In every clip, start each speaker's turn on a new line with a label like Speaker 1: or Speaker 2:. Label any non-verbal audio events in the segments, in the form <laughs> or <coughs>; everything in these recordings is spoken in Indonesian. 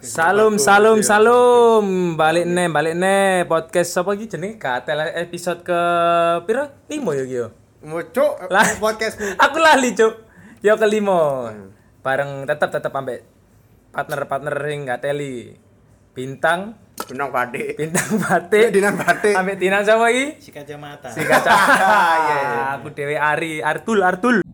Speaker 1: Salum, salum, salum. Balik nih, balik nih. Podcast apa iki jenenge? Katel episode ke piro? Limo ya iki yo.
Speaker 2: Mucuk
Speaker 1: Lah.
Speaker 2: podcast
Speaker 1: Aku lali, Cuk. Yo kelimo. Bareng tetep tetep ambek partner-partner sing gateli. Bintang,
Speaker 2: benang badik.
Speaker 1: bintang batik.
Speaker 2: Dinan batik.
Speaker 1: Ambek Dinan sapa iki?
Speaker 3: si kacamata
Speaker 1: Si kaca. <laughs>
Speaker 2: Iya, iya.
Speaker 1: Aku dewe Ari, Artul, Artul.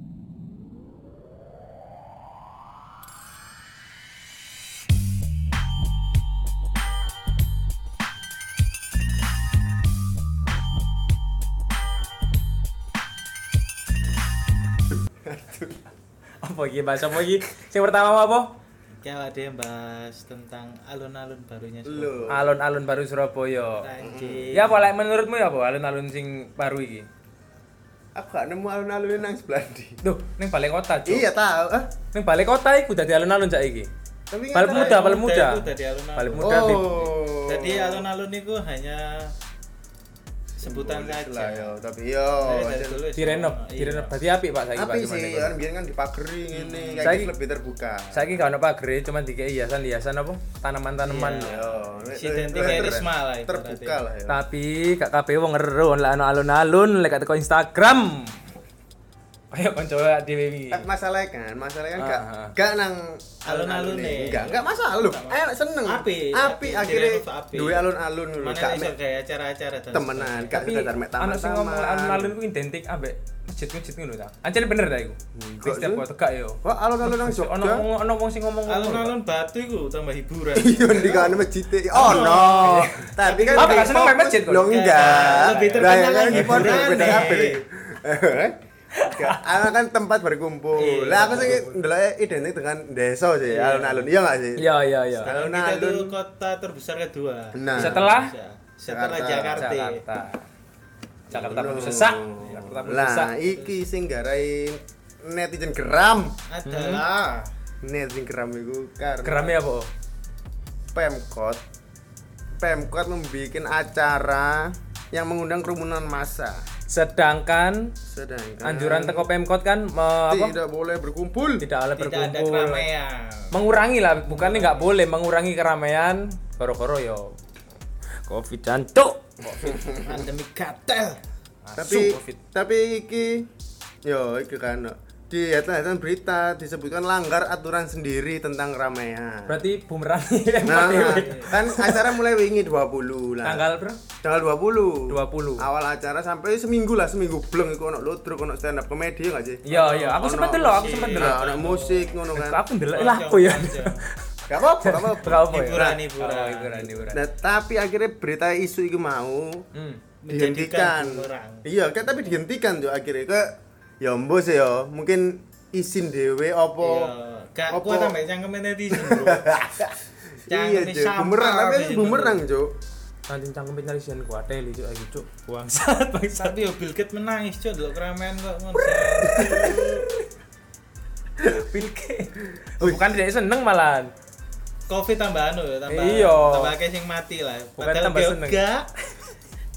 Speaker 1: Apa iki bahasa apa iki? Sing pertama apa?
Speaker 3: ya ada yang bahas tentang alun-alun barunya
Speaker 2: Lho.
Speaker 1: Alun-alun baru Surabaya.
Speaker 3: Anjing.
Speaker 1: Ya apa like, menurutmu ya apa alun-alun sing baru iki?
Speaker 2: Aku gak nemu alun-alun nang sebelah ndi.
Speaker 1: Duh, ning balik kota, Cuk.
Speaker 2: Iya tahu. Ah.
Speaker 1: Ning balik kota iku dadi alun-alun cak iki.
Speaker 2: Tapi kan-
Speaker 1: muda, balik muda.
Speaker 3: Itu.
Speaker 1: Balik muda.
Speaker 2: Oh.
Speaker 3: Jadi alun-alun itu hanya sebutan saja.
Speaker 2: lah, yo. Tapi yo.
Speaker 3: Dulu
Speaker 1: Direnov,
Speaker 3: iya.
Speaker 1: direnov. Berarti apik Pak
Speaker 2: Tapi
Speaker 1: gimana
Speaker 2: sih, kan biar kan dipageri ngene, kayak
Speaker 1: Saiki-
Speaker 2: gitu lebih terbuka.
Speaker 1: Saiki gak ono pagre, cuma dikei hiasan-hiasan apa? Tanaman-tanaman.
Speaker 3: Iya.
Speaker 2: Yo.
Speaker 3: Si identik kayak Risma lah.
Speaker 2: Terbuka lah ya.
Speaker 1: Tapi gak kabeh wong ngeru lah alun-alun lek gak teko Instagram. Ayo konco dhewe iki.
Speaker 2: Eh, masalahnya kan, masalahnya kan
Speaker 1: Ah,
Speaker 2: gak
Speaker 1: ah.
Speaker 2: gak nang
Speaker 3: Alun-alun nih.
Speaker 2: Enggak, enggak masalah lu. Eh seneng.
Speaker 3: Api,
Speaker 2: Api
Speaker 3: api,
Speaker 2: akhirnya
Speaker 3: api.
Speaker 2: duwe alun-alun lu
Speaker 3: Mana
Speaker 2: gak mek
Speaker 3: kayak acara-acara
Speaker 2: temenan, gak
Speaker 1: Tapi
Speaker 2: sekedar mek
Speaker 1: ana sing ngomong alun-alun ku identik ambek masjid-masjid ngono ta. Ancen bener ta iku? Wis setiap kok tegak yo.
Speaker 2: Wah, alun-alun nang
Speaker 1: Ono
Speaker 2: Jogja.
Speaker 1: wong ono wong sing ngomong
Speaker 3: Alun-alun batu itu tambah hiburan.
Speaker 2: Iya di kan masjid. Oh no. Tapi kan
Speaker 1: Apa, gak seneng masjid?
Speaker 2: Lo enggak.
Speaker 3: Lebih terkenal
Speaker 2: ya kan
Speaker 3: lagi
Speaker 2: hiburan
Speaker 3: hiburan
Speaker 2: beda
Speaker 3: nih.
Speaker 2: Ana kan tempat berkumpul.
Speaker 3: Iya,
Speaker 2: Lah aku sih
Speaker 3: tempat
Speaker 2: ndelok identik dengan desa sih, alun-alun. Iya enggak sih?
Speaker 1: Iya iya iya.
Speaker 2: Alun-alun.
Speaker 3: tuh kota terbesar kedua.
Speaker 2: Nah.
Speaker 1: Setelah
Speaker 3: setelah
Speaker 2: Jakarta.
Speaker 3: Jakarta.
Speaker 1: Jakarta. Penuh sesak. Jakarta penuh sesak.
Speaker 2: Lah, iki sing garai netizen geram.
Speaker 3: Adalah
Speaker 2: Netizen geram iku karena
Speaker 1: Gerame apa?
Speaker 2: Pemkot Pemkot membuat acara yang mengundang kerumunan massa.
Speaker 1: Sedangkan
Speaker 2: Sedangkan
Speaker 1: anjuran teko Pemkot kan me, apa?
Speaker 2: tidak boleh berkumpul.
Speaker 1: Tidak boleh
Speaker 3: tidak ada
Speaker 1: berkumpul.
Speaker 3: keramaian.
Speaker 1: Mengurangi lah, bukannya nggak boleh mengurangi keramaian. Koro-koro yo. Covid jancuk.
Speaker 3: Pandemi katel.
Speaker 2: tapi
Speaker 1: Covid.
Speaker 2: tapi iki yo iki kan di headline berita disebutkan langgar aturan sendiri tentang keramaian.
Speaker 1: Berarti bumerang
Speaker 2: Nah, kan acara mulai wingi 20 lah.
Speaker 1: tanggal berapa?
Speaker 2: tanggal 20.
Speaker 1: 20.
Speaker 2: Awal acara sampai seminggu lah, seminggu bleng iku ono ludruk, ono stand up komedi enggak sih?
Speaker 1: Iya iya, aku sempat delok, aku sempat
Speaker 2: Nah,
Speaker 1: delok.
Speaker 2: ono musik ngono kan.
Speaker 1: Aku ndelok lah aku ya. <laughs>
Speaker 2: Gak apa-apa, gak apa-apa.
Speaker 1: Gak apa ya.
Speaker 3: Hiburan, hiburan.
Speaker 1: Hiburan, hiburan.
Speaker 2: Nah, tapi akhirnya berita isu itu mau
Speaker 1: Hmm.
Speaker 2: dihentikan. Iya, kan tapi dihentikan tuh akhirnya ke ya mbok sih ya, mungkin izin dewe apa
Speaker 3: Gak
Speaker 2: apa-
Speaker 3: kuat sampai cangkem netizen, Bro. <laughs>
Speaker 2: iya
Speaker 3: Cangkeme sampah,
Speaker 2: bumerang tapi
Speaker 3: netizen,
Speaker 2: bumerang cuk
Speaker 1: Nanti cangkem nyari sian ku ateli cuk ayo cuk. Bangsat bangsat.
Speaker 3: Tapi yo Bill Gates menangis, Cuk, delok keramaian kok ngono.
Speaker 1: Pilke. Bukan dia seneng malahan.
Speaker 3: Covid tambah anu ya, tambah
Speaker 1: Iya.
Speaker 3: tambah akeh sing mati lah.
Speaker 1: Bukan
Speaker 3: Padahal
Speaker 1: tambah seneng.
Speaker 3: Gak.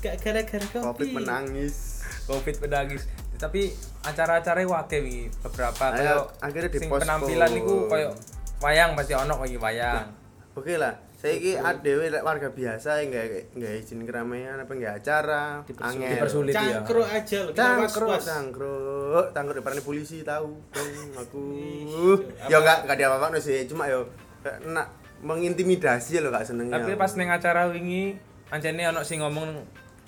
Speaker 3: Gak gara-gara Covid.
Speaker 2: covid menangis
Speaker 1: Covid pedagis. Tapi acara-acara wake wi beberapa
Speaker 2: Ayo,
Speaker 1: kayak
Speaker 2: akhirnya
Speaker 1: sing
Speaker 2: dipospon.
Speaker 1: penampilan niku koyo wayang pasti ono lagi wayang.
Speaker 2: oke lah saya ki adewe lek warga biasa yang nggak nggak izin keramaian apa nggak acara angel
Speaker 1: Dipersulit ya.
Speaker 3: Cangkru aja loh, kita
Speaker 2: cangkruk
Speaker 3: was-was.
Speaker 2: cangkruk cangkruk depan polisi tahu dong aku ya nggak nggak dia apa sih cuma yo kayak nak mengintimidasi lo gak seneng
Speaker 1: Tapi pas neng acara wingi ancene ono sing ngomong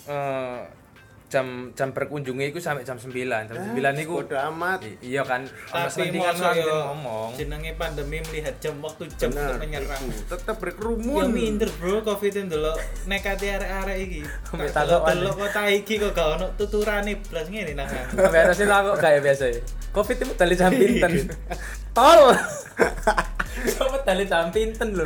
Speaker 1: eh, jam jam berkunjungnya itu sampai jam 9. Jam 9 niku
Speaker 2: bodo amat
Speaker 1: iya kan
Speaker 3: Tapi yo
Speaker 1: ngomong.
Speaker 3: jenenge pandemi melihat jam waktu jam
Speaker 2: Benar,
Speaker 3: untuk menyerang. Ya
Speaker 2: berkerumun
Speaker 3: minder bro, covid itu delok nekati arek-arek iki. <laughs> Tak
Speaker 1: takok
Speaker 3: delok kota iki kok gak ono tuturane blas ngene <laughs> nang.
Speaker 1: Sampai harusnya aku kayak biasa ya. Covid itu tali jam pinten. Tol. <laughs> Coba tali jam pinten lho.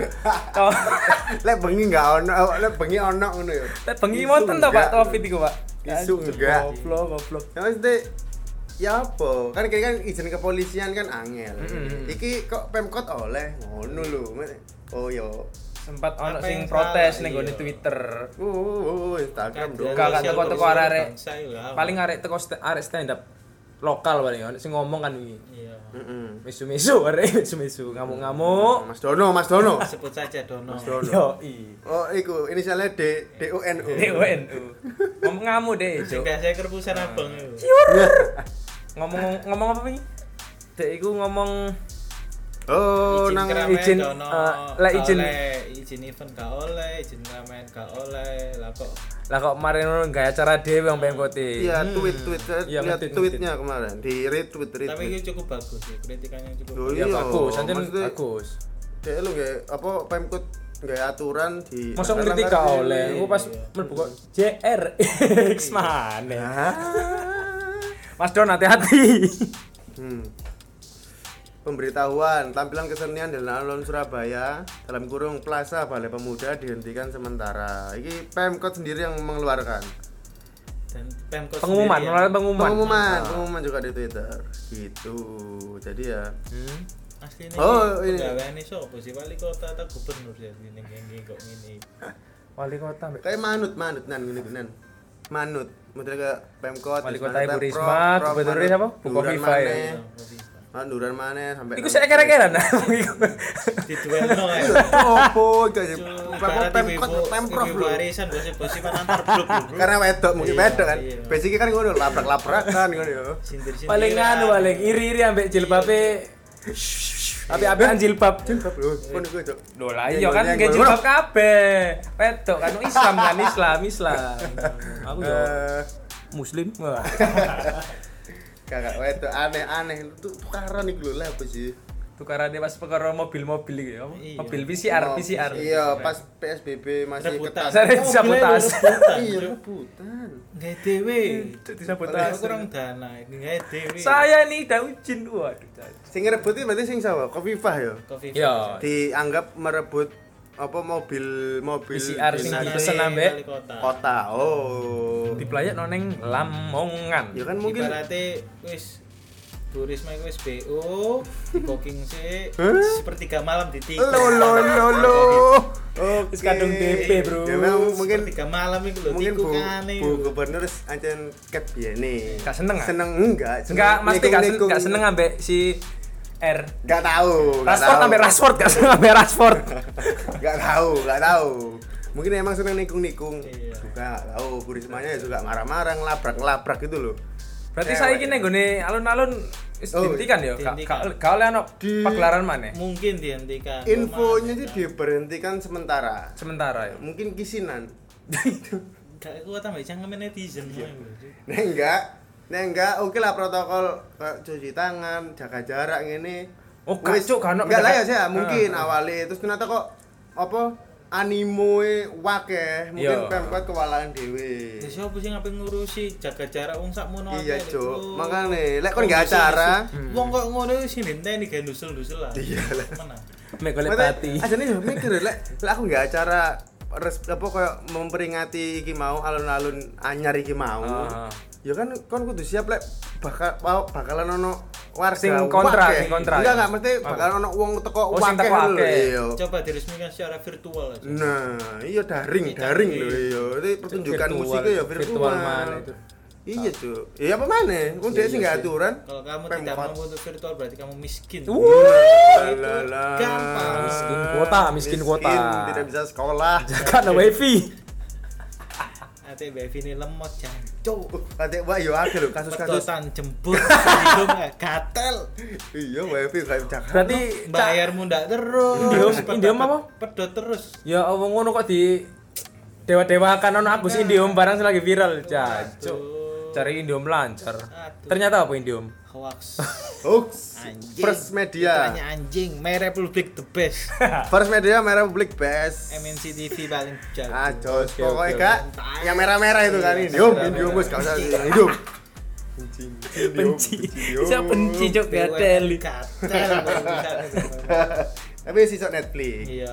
Speaker 2: Lek bengi nggak ono lek bengi ono ngono yo
Speaker 1: Tapi bengi wonten to Pak. Covid iku Pak.
Speaker 2: Isu enggak.
Speaker 1: Goblok goblok.
Speaker 2: ya maksudnya ya apa kan kayak kan izin kepolisian kan angel
Speaker 1: Mm-mm.
Speaker 2: iki kok pemkot oleh ngono lho oh yo
Speaker 1: Sempat ono sing protes ning gone
Speaker 3: iya.
Speaker 1: Twitter.
Speaker 2: uh, uh, uh, Instagram dong
Speaker 1: Gak gak
Speaker 3: Sosial
Speaker 1: teko-teko arek.
Speaker 3: bangsa, ya.
Speaker 1: Paling arek teko arek stand up lokal paling sing ngomong kan iki.
Speaker 3: Iya.
Speaker 2: Mm-mm.
Speaker 1: Misu-misu, arek misu-misu, ngamuk-ngamuk.
Speaker 2: Mas Dono, Mas Dono. <laughs>
Speaker 3: Sebut saja Dono.
Speaker 2: Dono.
Speaker 1: Yo, i.
Speaker 2: Oh, iku inisialnya D D O N O. <laughs>
Speaker 1: DUNU. Ngomong ngamuk deh.
Speaker 3: Sehingga saya kerpusan abang itu. <laughs>
Speaker 1: Ngomong ngomong apa nih? Dek iku ngomong
Speaker 2: Oh,
Speaker 3: izin
Speaker 2: nang
Speaker 3: keramaian
Speaker 1: izin,
Speaker 3: Dono.
Speaker 1: eh, lek
Speaker 3: Gak
Speaker 1: izin-
Speaker 3: oleh, izin event gak oleh, izin keramaian gak oleh. Lah kok
Speaker 1: lah kok kemarin ngono gak acara dhewe wong Pemkoti.
Speaker 2: Iya, tweet tweet
Speaker 1: Iya,
Speaker 2: lihat tweetnya kemarin di retweet
Speaker 3: tapi
Speaker 2: retweet.
Speaker 3: ini cukup bagus sih, kritikannya cukup.
Speaker 1: Ya
Speaker 2: Iya,
Speaker 1: bagus,
Speaker 2: maksudnya-
Speaker 1: bagus.
Speaker 2: Dek lu nggak apa Pemkot nggak aturan di
Speaker 1: Masa ngerti gak oleh, aku pas mlebu kok JR X mana. Mas Don hati-hati.
Speaker 2: Hmm. Pemberitahuan tampilan kesenian dan alun Surabaya dalam kurung Plaza Balai Pemuda dihentikan sementara. Ini Pemkot sendiri yang mengeluarkan.
Speaker 3: Dan Pemkot
Speaker 1: Pengumuman,
Speaker 3: sendiri yang-
Speaker 1: pengumuman.
Speaker 2: Pengumuman,
Speaker 1: Ah.
Speaker 2: pengumuman juga di Twitter. Gitu. Jadi ya.
Speaker 1: Hmm.
Speaker 3: Asli ini
Speaker 2: Oh, ini.
Speaker 3: pegawai ini sopo sih wali kota atau gubernur ya ini ini kok ini.
Speaker 1: Wali kota.
Speaker 2: Kayak manut, manut nan gini nan. Manut. Model ke Pemkot.
Speaker 1: Wali kota Ibu Risma, gubernurnya siapa? Bu
Speaker 2: Duran
Speaker 1: Kofifa ya.
Speaker 2: Maneh. Manduran mana sampai
Speaker 1: Iku saya kira-kira nah. <laughs>
Speaker 3: Di duelno ya.
Speaker 2: Opo kayak
Speaker 3: Ibarat
Speaker 2: Pemkot Pemprov lho.
Speaker 3: warisan gosip-gosipan antar blok lho.
Speaker 2: Karena wedok mungkin
Speaker 3: Iya,
Speaker 2: wedok kan.
Speaker 3: iya.
Speaker 2: Basicnya kan ngono labrak-labrakan ngono ya.
Speaker 1: Paling anu paling iri-iri ambek jilbabe. Tapi abean jilbab.
Speaker 2: Jilbab lho, kon iku Cuk.
Speaker 1: Loh lah iya kan
Speaker 2: ngono.
Speaker 1: jilbab kabeh. Wedok kan Islam kan Islam, Islam. <laughs> Aku yo
Speaker 2: Eh,
Speaker 1: muslim. <laughs> Wah.
Speaker 2: Kakak wedok aneh-aneh itu tukaran iku lho lah apa sih?
Speaker 1: Tukarannya pas perkara mobil-mobil iki ya.
Speaker 3: Iya.
Speaker 1: Mobil PCR,
Speaker 2: Oh,
Speaker 1: PCR.
Speaker 2: Iya, pas PSBB masih
Speaker 3: Rebutan.
Speaker 2: ketat.
Speaker 1: Saya sabotase.
Speaker 3: gila, rebutan,
Speaker 2: Iya, rebutan.
Speaker 3: Nggak dewe.
Speaker 1: Jadi sabotase.
Speaker 3: kurang dana ini nggak dewe.
Speaker 1: Saya nih udah izin. Waduh.
Speaker 2: Sing iki berarti sing sapa? Kofifah ya.
Speaker 3: Kofi
Speaker 1: Ya.
Speaker 2: Dianggap merebut apa mobil mobil
Speaker 1: PCR sing dipesen ambek
Speaker 3: kota.
Speaker 2: kota. Oh.
Speaker 1: Di pelayak noneng Lamongan.
Speaker 2: Ya kan mungkin
Speaker 3: Ibaratnya wis Bu Risma itu wis BO, di booking sih, sepertiga malam di tiga.
Speaker 2: lo lo lo lo. Oke.
Speaker 1: Wis kadung DP, Bro.
Speaker 2: Ya memang mungkin
Speaker 3: sepertiga malam itu loh,
Speaker 2: mungkin bu, bu gubernur ancen ket biene.
Speaker 1: Gak seneng, ah?
Speaker 2: Seneng enggak?
Speaker 1: Enggak, mesti gak, sen
Speaker 2: Nikung-nikung.
Speaker 1: gak seneng ambek si R.
Speaker 2: Gak tahu. gak
Speaker 1: Rashford ambek Rashford gak seneng ambek Rashford.
Speaker 2: Gak tahu, gak tahu. Mungkin emang seneng nikung-nikung.
Speaker 3: Iya.
Speaker 2: Juga gak tahu. Bu Rismanya juga marah-marah, ngelabrak-ngelabrak gitu loh.
Speaker 1: Berarti saya ini nggone alun-alun wis
Speaker 2: Oh,
Speaker 1: dihentikan ya. Gak oleh ono
Speaker 2: Di-
Speaker 1: pagelaran mana?
Speaker 3: Mungkin dihentikan.
Speaker 2: Infonya sih diberhentikan sementara.
Speaker 1: Sementara ya.
Speaker 2: Mungkin kisinan.
Speaker 3: Gak kuat tambah cangkem netizen.
Speaker 2: Iya. Nah enggak, nah enggak, oke lah protokol cuci tangan, jaga jarak ini.
Speaker 1: Oh, gak, Cuk, gak ono
Speaker 2: enggak lah ya sih, mungkin
Speaker 1: Ah.
Speaker 2: awalnya terus ternyata kok apa animoe wake, mungkin
Speaker 1: Iya.
Speaker 2: pemkot kewalahan dhewe.
Speaker 3: Ya siapa sih ngapain ngurusi jaga jarak wong sakmono
Speaker 2: Iya, Cuk. Makane, lek kon
Speaker 3: dusel-dusel.
Speaker 2: acara,
Speaker 3: Wong kok ngono sih nenteni gawe dusel-dusel lah.
Speaker 2: Iya lah.
Speaker 3: Mana?
Speaker 1: Mek golek pati.
Speaker 2: Ajane yo mikir lek lek aku nggak acara res, apa kayak memperingati iki mau alun-alun anyar iki mau.
Speaker 1: Ah.
Speaker 2: Ya kan kon kudu siap lek bakal mau- bakalan ono warga
Speaker 1: Sing kontra, sing kontra,
Speaker 2: Enggak
Speaker 1: ya.
Speaker 2: enggak mesti bakalan ono wong teko
Speaker 1: Oh,
Speaker 2: wakeh
Speaker 1: teko
Speaker 2: lho. Iya.
Speaker 3: Coba diresmikan secara virtual aja.
Speaker 2: Nah, iya daring,
Speaker 3: Iya,
Speaker 2: daring
Speaker 3: daring.
Speaker 2: lho iya. Itu pertunjukan musiknya ya
Speaker 1: virtual
Speaker 2: virtual.
Speaker 1: mana itu.
Speaker 2: Iya, Cuk. Iya apa mana? Wong dia sih enggak aturan.
Speaker 3: Kalau kamu tidak mampu untuk virtual berarti kamu miskin. Itu
Speaker 2: Alah.
Speaker 3: gampang.
Speaker 1: Miskin kuota, miskin kuota.
Speaker 2: Tidak bisa sekolah.
Speaker 1: Jaga no wifi.
Speaker 3: Ate Mbak ini lemot jancuk.
Speaker 2: Kate wah yo akeh lho kasus-kasus.
Speaker 3: Pedotan jembut hidung nggak <laughs> gatel.
Speaker 2: Iya, wifi kayak Jakarta.
Speaker 1: Berarti Cak,
Speaker 3: Bayarmu ndak terus. Pedot-
Speaker 1: Indiom apa?
Speaker 3: Pedot terus.
Speaker 1: ya apa ngono kok di dewa-dewakan ono Agus Indiom barang sing lagi viral. Jancuk. Cari Indiom lancar. Ternyata apa Indiom?
Speaker 3: Hoax. <laughs>
Speaker 2: Hoax.
Speaker 3: Anjing.
Speaker 2: First media.
Speaker 3: Mitranya anjing. My Republic the best. <laughs>
Speaker 2: First media Merah Publik Best.
Speaker 3: MNC TV paling jago.
Speaker 2: Ah, jos. Pokoknya kak, yang merah-merah itu kan
Speaker 3: Iya,
Speaker 2: Indium,
Speaker 3: merah-merah.
Speaker 2: Indium bos, gak usah Indium. Kencing,
Speaker 1: Benci. Siapa benci cok gatel.
Speaker 3: Gatel. <laughs>
Speaker 2: Tapi sisok Netflix.
Speaker 3: Iya.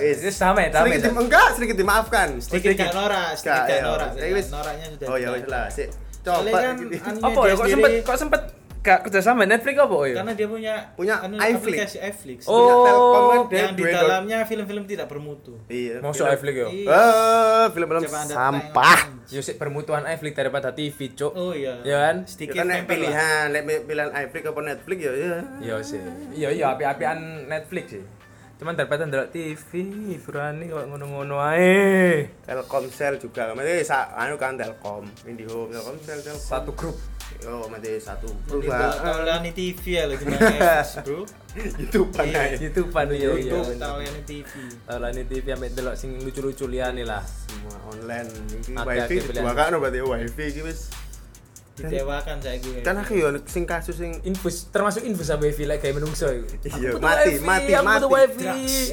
Speaker 2: Wis.
Speaker 1: Itu sama ya, sama
Speaker 2: Sedikit
Speaker 1: ya.
Speaker 2: di- enggak, sedikit dimaafkan.
Speaker 3: Sedikit gak norak, sedikit
Speaker 2: Gak,
Speaker 3: norak.
Speaker 2: Tapi wis-
Speaker 3: Noraknya sudah.
Speaker 2: Oh ya wis lah, sik. Coba
Speaker 3: kan
Speaker 1: Apa ya kok sempet kok sempet Kak kerja sama Netflix apa ya?
Speaker 3: Karena dia punya
Speaker 2: Punya
Speaker 3: anu,
Speaker 2: iFlix.
Speaker 3: aplikasi iFlix.
Speaker 1: Oh,
Speaker 2: Punya Telkom kan
Speaker 3: yang di dalamnya film-film tidak bermutu.
Speaker 2: Iya.
Speaker 1: Masuk yo.
Speaker 3: Iya.
Speaker 2: Eh, film-film sampah.
Speaker 1: Yo sik bermutuan Netflix daripada TV, Cuk.
Speaker 3: Oh iya.
Speaker 1: Ya kan?
Speaker 3: Sedikit
Speaker 2: Ya kan pilihan, nek pilihan iFlix apa Netflix ya ya.
Speaker 1: Iya sih. Iya iya api-apian Netflix sih. Cuman daripada ndelok TV, berani kok ngono-ngono ae.
Speaker 2: Telkomsel juga, mesti sa anu kan Telkom, Indihome, Telkomsel, Telkom.
Speaker 1: Satu grup.
Speaker 2: Yo, mesti satu perubahan.
Speaker 3: taulani TV ya lagi <laughs> Netflix, Bro.
Speaker 2: YouTube
Speaker 3: Iya.
Speaker 1: Itu pan iya iya.
Speaker 3: YouTube taulani TV.
Speaker 1: Taulani TV ambek delok sing lucu-lucu liyane lah.
Speaker 2: Semua online. Wifi kan berarti wifi iki wis.
Speaker 3: Didewakan saya gue.
Speaker 2: Kan aku yo sing kasus sing
Speaker 1: Infus termasuk infus sama wifi like kayak menungso.
Speaker 2: Iya, mati, mati, mati.
Speaker 1: wifi.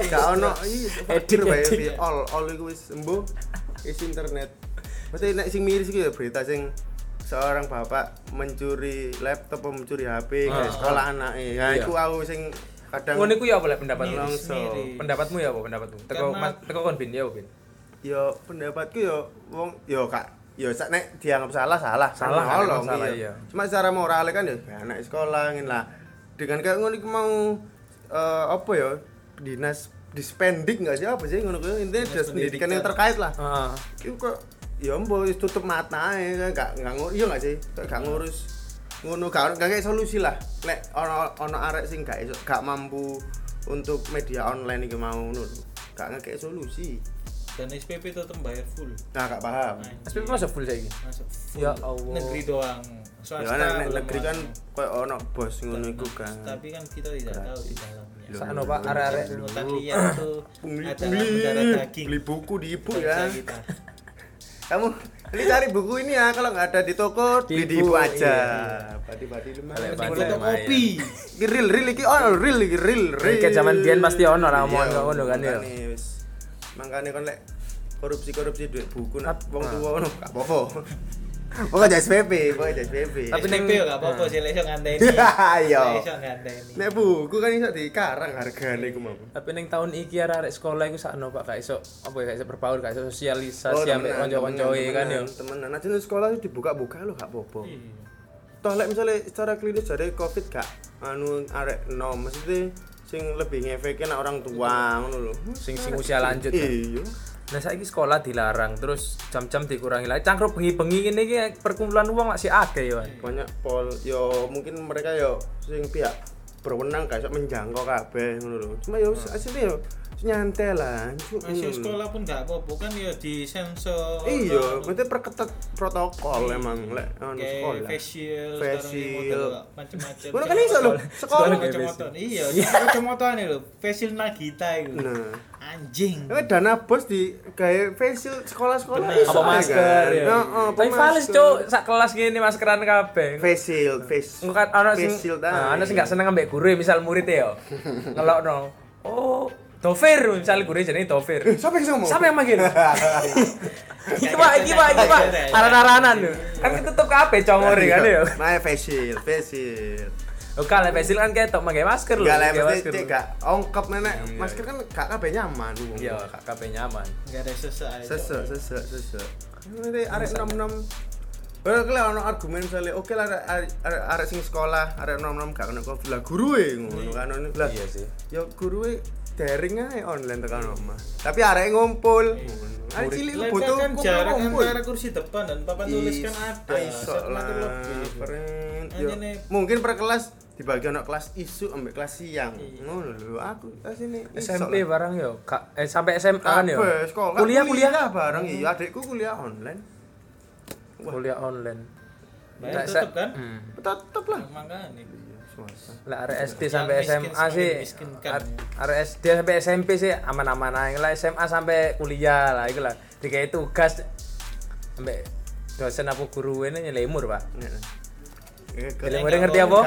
Speaker 2: Gak ono iya fakir
Speaker 1: Edik,
Speaker 2: wifi
Speaker 1: edik.
Speaker 2: all all iku wis embuh isi internet. Berarti nek sing miris iki ya berita sing seorang bapak mencuri laptop atau mencuri HP
Speaker 1: Ah,
Speaker 2: dari sekolah anaknya. Nah,
Speaker 1: Iya.
Speaker 2: iku aku sing kadang
Speaker 1: Ngono iku ya apa pendapatmu?
Speaker 3: Miris.
Speaker 1: Pendapatmu ya apa pendapatmu? Teko
Speaker 3: Karena-
Speaker 1: mas- teko kon bin ya bin?
Speaker 2: yo pendapatku yo wong yo kak yo sak nek dianggap salah salah
Speaker 1: Salah,
Speaker 2: Kan nolong,
Speaker 1: salah, iya.
Speaker 2: cuma secara moral kan ya anak sekolah ngin lah dengan kayak ngono iku mau eh, apa ya dinas dispendik nggak sih apa sih ngono kuwi intinya
Speaker 3: Dinas
Speaker 2: pendidikan yang terkait lah
Speaker 1: Heeh.
Speaker 2: itu kok ya mbok wis tutup mata ae kan gak gak ngurus iya gak sih Kayak gak ngurus ngono gak gak kayak solusi lah lek ono ono arek sing gak iso gak mampu untuk media online iki mau ngono gak ngekek solusi
Speaker 3: Dan SPP tetap bayar full.
Speaker 2: nah gak paham
Speaker 1: SPP masuk full saiki.
Speaker 3: Masuk full.
Speaker 1: Ya Allah.
Speaker 3: Negeri doang.
Speaker 2: ya
Speaker 3: Swasta belum
Speaker 2: negeri kan koyo ono bos ngono iku kan
Speaker 3: Tapi kan kita tidak tahu di dalamnya.
Speaker 2: Loh,
Speaker 1: Sakno Pak arek-arek
Speaker 3: adalah
Speaker 2: pungli
Speaker 3: mendarah daging.
Speaker 2: beli buku di ibu ya
Speaker 3: kita.
Speaker 2: Kamu ini cari buku ini ya kalau nggak ada di toko
Speaker 1: Di
Speaker 2: beli di
Speaker 1: ibu,
Speaker 2: ibu aja
Speaker 1: iya.
Speaker 2: badi-badi
Speaker 1: Balik
Speaker 3: Di
Speaker 1: lumayan.
Speaker 3: kopi.
Speaker 2: Real real iki ono real iki real real
Speaker 1: Kayak zaman biyen pasti ono lah omongan
Speaker 2: Iya,
Speaker 1: kok ngono kan, ya.
Speaker 2: makane kon lek korupsi korupsi duit buku nak wong tua ngono gak apa-apa pokoknya SPP pokoknya SPP
Speaker 1: Tapi
Speaker 3: Tapi
Speaker 1: neng-
Speaker 3: yo gak apa-apa sih lek iso ngandeni. <laughs>
Speaker 2: Iya.
Speaker 3: Lek iso ngandeni.
Speaker 2: nek buku kan iso dikarang hargane iku mau
Speaker 1: Tapi ning tahun iki arek sekolah iku sakno Pak gak iso apa ya gak iso berbaur, gak iso
Speaker 2: Oh,
Speaker 1: sosialisasi ambek kanca-kancoe kan yo.
Speaker 2: temenan aja nih sekolah itu dibuka-buka lo gak apa-apa
Speaker 3: Iya.
Speaker 2: toh lek misalnya secara klinis dari covid gak anu arek no maksudnya sing lebih ngefekin orang tua ngono lho
Speaker 1: Sing sing usia lanjut. kan.
Speaker 2: iya
Speaker 1: Nah saiki sekolah dilarang terus jam-jam dikurangi lagi. Cangkruk bengi-bengi ngene iki perkumpulan uang masih akeh yo.
Speaker 2: banyak pol yo mungkin mereka yo sing pihak berwenang iso menjangkau kabeh ngono lho cuma yo asline yo nyantai lah
Speaker 3: Masih
Speaker 2: lho.
Speaker 3: sekolah pun gak apa-apa kan ya di sensor.
Speaker 2: iya berarti perketat protokol emang lek anu
Speaker 3: kayak
Speaker 2: sekolah
Speaker 3: facial,
Speaker 2: Facial.
Speaker 3: macam-macam.
Speaker 2: Kan iso lho, sekolah
Speaker 1: kayak
Speaker 3: kacamata.
Speaker 1: facial.
Speaker 3: Iya, kacamata nih lho, facial Nagita itu.
Speaker 2: nah
Speaker 3: Anjing.
Speaker 2: Ini dana bos di kayak facial sekolah-sekolah iso
Speaker 1: Apa
Speaker 2: ae
Speaker 1: masker
Speaker 2: kan?
Speaker 1: ya.
Speaker 2: Heeh, apa
Speaker 1: Tapi fals cuk, sak kelas gini maskeran kabeh.
Speaker 2: Facial,
Speaker 1: kan ana sing
Speaker 2: Facial
Speaker 1: ana sing
Speaker 2: tae.
Speaker 1: gak seneng ambek guru misal murid ya. <laughs> Ngelokno. Oh, Dovir misal guru jenenge Dovir.
Speaker 2: Siapa yang ngomong?
Speaker 1: Siapa yang manggil? <laughs> iki Pak, iki Pak, iki Pak. Aran-aranan lho. Kan ketutup kabeh congore kan ya.
Speaker 2: Nah, facial, facial.
Speaker 1: Oke, lah pesil kan ketok pakai masker lho.
Speaker 2: Enggak lah,
Speaker 1: pakai
Speaker 2: mesti
Speaker 1: masker.
Speaker 2: cek gak ongkap nenek.
Speaker 1: Iya.
Speaker 2: Masker kan gak kabeh nyaman.
Speaker 1: Iya, kak kabeh nyaman.
Speaker 3: Enggak ada sesak.
Speaker 2: Sesek, sesek, sesek. Ini arek 66 Well, kalau ono argumen misalnya, oke lah arek- sing sekolah, arek nom-nom gak kena covid lah guru e ngono kan ono lah.
Speaker 1: Iya sih.
Speaker 2: Ya guru e daring ae online tekan omah. Tapi arek ngumpul. Arek cilik
Speaker 3: Lah,
Speaker 2: butuh
Speaker 3: kan
Speaker 2: kumpul
Speaker 3: jarak
Speaker 2: ngumpul.
Speaker 3: antara kursi depan dan papan tulis kan ada.
Speaker 2: Iso
Speaker 3: Satu
Speaker 2: lah, Mungkin per kelas dibagi ono kelas isu ambek kelas siang.
Speaker 3: Iya.
Speaker 2: Ngono lho, aku kelas ini iso
Speaker 1: SMP
Speaker 2: lah.
Speaker 1: barang yo, eh sampai SMA kan yo. Kuliah kuliah
Speaker 2: bareng iya, adikku kuliah online. Wah.
Speaker 1: kuliah online.
Speaker 3: Bayar tetep kan?
Speaker 1: Hmm.
Speaker 2: Tetep lah.
Speaker 3: Makanya.
Speaker 2: Swasta.
Speaker 1: Lah arek SD sampai SMA sih arek SD sampai SMP sih aman-aman aja lah SMA sampai kuliah lah itu lah dikai tugas sampai dosen apa guru ini nyelemur pak.
Speaker 2: Eh,
Speaker 1: murid ngerti apa?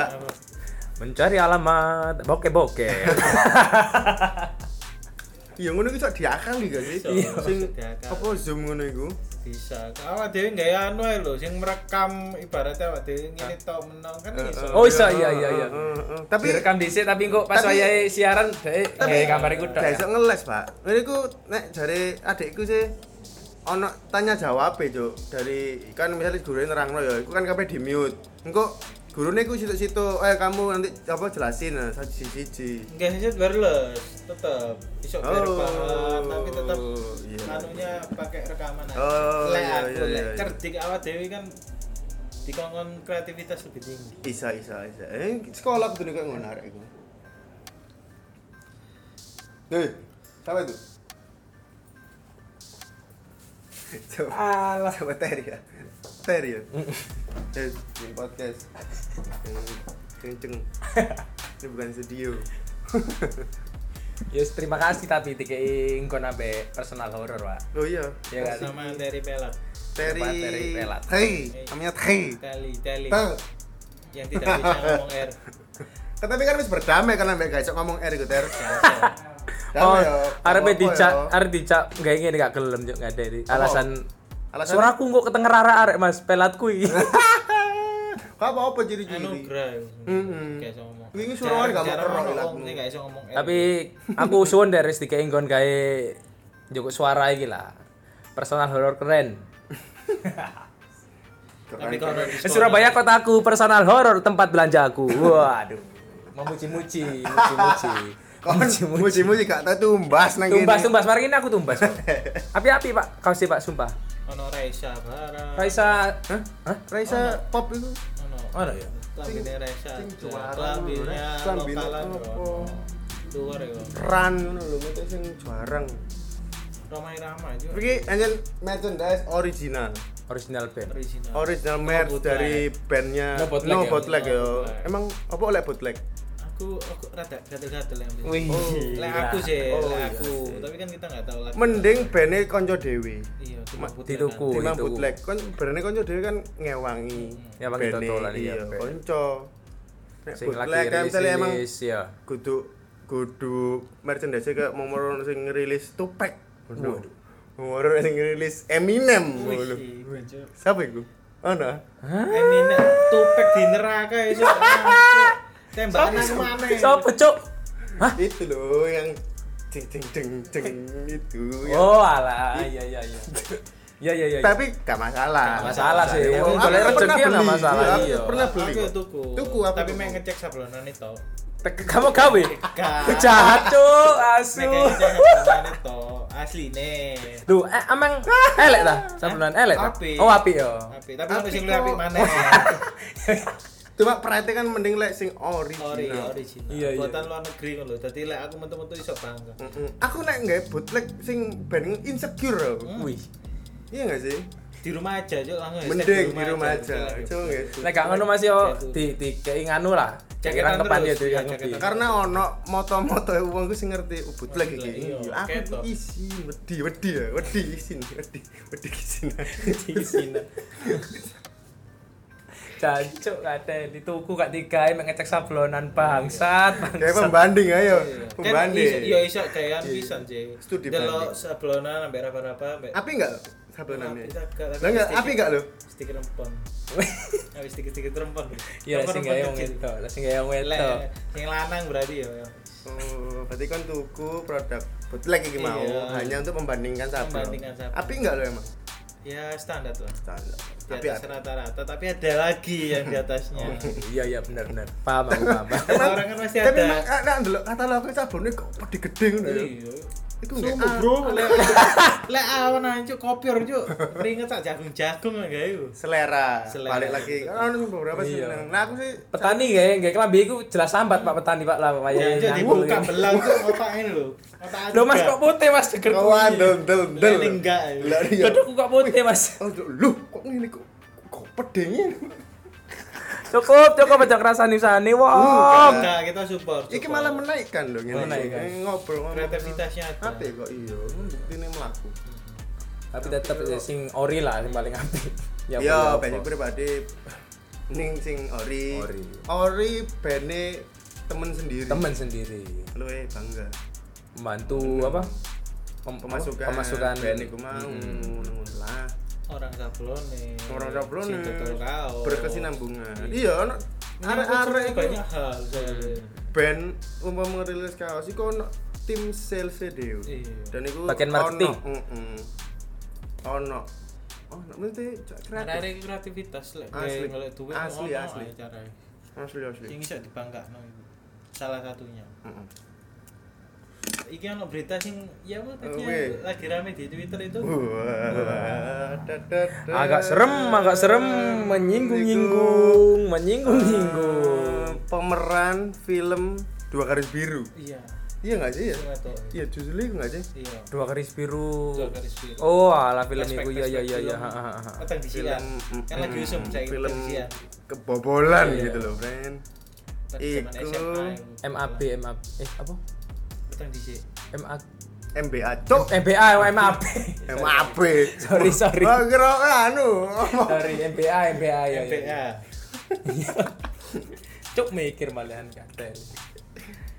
Speaker 1: Mencari alamat boke boke <laughs> <laughs>
Speaker 2: Iya ngono iku sok diakali gak sih?
Speaker 3: Iya.
Speaker 2: Sing apa zoom ngono iku?
Speaker 3: Bisa. Awak dhewe gawe anu ae lho sing merekam ibaratnya awak dhewe ngene tok menang kan iso.
Speaker 1: Oh, iso, iya, iya, iya.
Speaker 2: Tapi
Speaker 1: direkam dhisik tapi kok pas wayahe siaran dhek gawe gambar iku tok
Speaker 2: gak
Speaker 1: ya.
Speaker 2: iso ngeles, Pak. Ini ku nek jare adikku sih ono tanya jawab e, Cuk. Dari kan misalnya guru nerangno ya, iku kan kabeh di mute. Engko gurune ku situ-situ eh kamu nanti apa jelasin nah siji-siji
Speaker 3: Enggak sih wireless, tetap biar
Speaker 2: Oh,
Speaker 3: paham, tapi tetap
Speaker 2: iya.
Speaker 3: anunya pakai rekaman aja.
Speaker 2: Oh,
Speaker 3: lek
Speaker 2: iya,
Speaker 3: aku
Speaker 2: iya, iya.
Speaker 3: cerdik awak dewi kan dikongkon kreativitas lebih tinggi.
Speaker 2: Isa isa isa. Eh sekolah kudu nek ngono arek iku. Hei, siapa itu? Coba,
Speaker 1: Alah.
Speaker 2: coba Terry ya. Terry ya. Eh, di podcast. Kenceng. <laughs> Ini bukan studio.
Speaker 1: Yes, terima kasih tapi dikei ngkon ambe personal horror, Pak.
Speaker 2: Oh iya.
Speaker 1: Iya kan?
Speaker 3: Sama dari pelat,
Speaker 2: Terry.
Speaker 1: Terry Pelat.
Speaker 2: Hey, namanya Terry.
Speaker 3: teli, teli, yang tidak bisa ngomong R. <laughs>
Speaker 2: Tapi kan wis berdamai kan ambek gak iso ngomong R iku Ter.
Speaker 1: Oh,
Speaker 2: ya.
Speaker 1: arep dicak,
Speaker 2: ya.
Speaker 1: arep dicak gak ngene gak gelem juk gak ada alasan
Speaker 2: Alasannya?
Speaker 1: Suaraku kok ketenger arek Mas, pelat kuwi. <laughs>
Speaker 2: Kok apa-apa ciri-ciri?
Speaker 3: Anugerah.
Speaker 2: Mm-mm.
Speaker 3: Gak iso ngomong.
Speaker 2: Wingi suruhan gak mau kerok
Speaker 3: gak iso ngomong R.
Speaker 1: Tapi aku <laughs> suwun dari dikei nggon gawe njuk suara iki lah. Personal horror keren.
Speaker 3: tapi sekolah-
Speaker 1: Surabaya kotaku, personal horror tempat belanjaku. Waduh. Memuji-muji, muji-muji. <laughs>
Speaker 2: Kon muji-muji gak tau tumbas nang kene.
Speaker 1: Tumbas, tumbas, mari ini aku tumbas. Api-api Pak, kau sih Pak, sumpah.
Speaker 3: Ono Raisa barang.
Speaker 1: Raisa, hah? Hah?
Speaker 2: Raisa pop itu.
Speaker 3: Ono.
Speaker 1: Ono ya?
Speaker 3: Klambine Raisa.
Speaker 2: sing juara
Speaker 3: bro. Luar ya.
Speaker 2: Ran ngono lho, itu sing jarang.
Speaker 3: Romai Rama juga.
Speaker 2: Iki anjen merchandise original.
Speaker 1: Original band.
Speaker 3: Original.
Speaker 2: Original merch dari bandnya
Speaker 1: No bootleg
Speaker 2: No
Speaker 1: ya?
Speaker 2: Bootleg ya.
Speaker 3: No bootleg.
Speaker 2: Emang apa oleh bootleg?
Speaker 3: Aku aku rada gatel-gatel yang.
Speaker 1: Wih,
Speaker 3: Oh, lek aku sih,
Speaker 2: Oh,
Speaker 3: lek
Speaker 2: iya
Speaker 3: aku. Tapi kan kita nggak tahu lagi.
Speaker 2: Mending bandnya konco dewe.
Speaker 3: Iya, kan.
Speaker 2: Timbang
Speaker 1: itu.
Speaker 2: bootleg. Kon bandnya konco dewe kan ngewangi.
Speaker 1: Ngewangi
Speaker 2: bandnya,
Speaker 1: totolan, iya,
Speaker 2: iya. Konco. Nek
Speaker 1: Sing lagi
Speaker 2: bootleg kan emang
Speaker 1: rilis ya.
Speaker 2: kudu kudu merchandise mau meron sing.
Speaker 1: Waduh.
Speaker 2: Mau meron sing ngerilis Eminem. Siapa itu? Ana.
Speaker 3: Eminem tupek di neraka <laughs> itu. Tembakan aku mana?
Speaker 1: Sopo, Cuk? Hah?
Speaker 2: Itu loh yang ceng ceng ceng ceng itu. yang-
Speaker 1: Oh, alah, iya iya iya. Iya iya iya.
Speaker 2: Tapi gak masalah.
Speaker 1: Gak masalah sih.
Speaker 2: Aku
Speaker 1: Yang boleh rezeki ya
Speaker 2: beli.
Speaker 1: nggak masalah,
Speaker 2: Iya,
Speaker 1: iya.
Speaker 2: Pernah beli.
Speaker 3: Aku ya
Speaker 2: kok.
Speaker 3: tuku.
Speaker 2: Tuku aku
Speaker 3: Tapi main ngecek sablonan itu.
Speaker 1: Tek- Kamu gawe? Jahat, Cuk. Asu.
Speaker 3: ngecek sablonan itu asli nih.
Speaker 1: Duh, eh amang elek ta? Sablonan elek ta? Oh, api yo.
Speaker 3: Tapi tapi aku sing luwih apik mana? <laughs>
Speaker 2: Cuma pride kan mending lek sing
Speaker 3: Ori
Speaker 2: original.
Speaker 3: original.
Speaker 1: Iya, iya.
Speaker 3: Buatan luar negeri kan lho. Dadi lek aku metu-metu iso bangga.
Speaker 2: Mm-mm. Aku nek nggak bootleg sing band insecure loh.
Speaker 1: Wih.
Speaker 2: Iya nggak sih?
Speaker 3: Di rumah aja, Cuk. Langsung hashtag
Speaker 2: Mending di rumah aja.
Speaker 3: Lagi.
Speaker 2: Nggak?
Speaker 1: Nek gak ngono Mas yo di di kei nganu lah.
Speaker 3: Jaketan
Speaker 1: kepan ya tuh.
Speaker 2: Karena ono moto-moto wong ku sing ngerti iki.
Speaker 3: iya.
Speaker 2: Iya, Aku tuh isi wedi wedi ya, wedi isin, wedi wedi isin.
Speaker 1: Di <laughs> <laughs> Jancuk kate dituku gak digawe mek ngecek sablonan bangsat.
Speaker 2: Kayak
Speaker 1: bangsat.
Speaker 2: pembanding ayo.
Speaker 3: Iya. Kan
Speaker 2: Pembanding.
Speaker 3: iso- Iya iso gawean pisan, Cik.
Speaker 2: Studi
Speaker 3: Delok
Speaker 2: banding.
Speaker 3: sablonan ambek raba-raba ambek
Speaker 2: Api enggak sablonannya?
Speaker 3: Bisa
Speaker 2: Lah enggak, api enggak lo?
Speaker 3: Stiker rempon. <laughs> Habis stiker-stiker rempon.
Speaker 1: Iya sing gawe wong itu, lah sing gawe wong itu.
Speaker 3: Sing lanang berarti ya.
Speaker 2: Oh, berarti kan tuku produk bootleg iki mau
Speaker 3: Iya.
Speaker 2: hanya untuk membandingkan sablon.
Speaker 3: Membandingkan sablon.
Speaker 2: Api enggak lo emang?
Speaker 3: Ya standar lah.
Speaker 2: Standar.
Speaker 3: Di
Speaker 2: Tapi
Speaker 3: atas rata-rata, tapi ada lagi yang di atasnya.
Speaker 1: Iya iya benar benar. Paham aku paham.
Speaker 3: Orang kan
Speaker 2: Tapi
Speaker 3: ada.
Speaker 2: emang nek ndelok katalog sablonnya kok gede ngono ya.
Speaker 3: Iya.
Speaker 2: Itu
Speaker 3: Sumbu
Speaker 2: nggak
Speaker 3: bro, lek lek awan aja kopior cuk. Keringet tak jagung-jagung enggak itu.
Speaker 2: selera.
Speaker 3: Selera.
Speaker 2: Balik lagi. Kan ono beberapa sih. Nah, aku sih
Speaker 1: Petani kayak kayak kelambi iku jelas sambat Pak petani Pak lah
Speaker 3: Jadi
Speaker 1: wayahe nyangkul
Speaker 3: dibuka belang tuh otak ini lho.
Speaker 1: Loh Mas kok putih Mas deger
Speaker 2: kawan del del del.
Speaker 3: Lele enggak.
Speaker 2: Iya.
Speaker 1: Dodokku kok putih Mas.
Speaker 2: Oh, lu kok ngene kok kok pedenya.
Speaker 1: Cukup cukup aja kerasani sani. Wah.
Speaker 3: Enggak, kita support.
Speaker 2: Iki malah menaikkan dong ngene.
Speaker 1: Menaikkan.
Speaker 2: Eh, Ngobrol
Speaker 3: kreativitasnya ada.
Speaker 2: Apa kok iya, buktine mlaku.
Speaker 1: Tapi tetep ya, sing ori lah sing paling apik.
Speaker 2: Ya,
Speaker 1: apa.
Speaker 2: banyak pribadi ning sing ori.
Speaker 1: Ori.
Speaker 2: Ori bene temen sendiri.
Speaker 1: temen sendiri
Speaker 2: Luwe bangga.
Speaker 1: membantu apa Pem-
Speaker 2: Pemasukan
Speaker 1: pemasukan
Speaker 2: bene ku mau
Speaker 1: Mm.
Speaker 2: ngono lah.
Speaker 3: Orang sablone.
Speaker 2: Orang sablone. Berkesinambungan. Iya, ono arek-arek
Speaker 3: banyak hal
Speaker 2: band umpama ngerilis kaos iku ono tim sales dhewe.
Speaker 3: Iya.
Speaker 2: Dan iku
Speaker 1: Bagian marketing.
Speaker 2: Ono, ono oh nanti kreatif
Speaker 3: Ada kreativitas lek
Speaker 2: Asli.
Speaker 3: duit
Speaker 2: Asli,
Speaker 3: ono
Speaker 2: asli. asli asli
Speaker 3: Sing iso dibangkakno iku. Salah satunya.
Speaker 2: Heeh.
Speaker 3: Iki ono berita sing ya apa tadi yang lagi rame di Twitter itu.
Speaker 1: Agak serem agak serem menyinggung-nyinggung menyinggung-nyinggung
Speaker 2: Eh, pemeran film dua garis biru
Speaker 3: Iya.
Speaker 2: iya nggak sih ya
Speaker 3: wedok.
Speaker 2: iya justru itu nggak sih
Speaker 3: Iya.
Speaker 1: dua garis biru
Speaker 3: Dua garis biru.
Speaker 1: oh ala film itu ya ya ya ya
Speaker 3: film. Petang Kan lagi usum saya
Speaker 2: film kebobolan
Speaker 1: Iya.
Speaker 2: gitu loh friend Iku.
Speaker 1: MAB MAB eh apa
Speaker 3: Siang.
Speaker 1: MA
Speaker 2: MBA cok
Speaker 1: MBA MAB
Speaker 2: MAB <laughs>
Speaker 1: sorry sorry.
Speaker 2: Oh kira anu.
Speaker 1: Sorry MBA MBA ya ya
Speaker 3: MPA. <laughs>
Speaker 1: cuk mikir malahan kata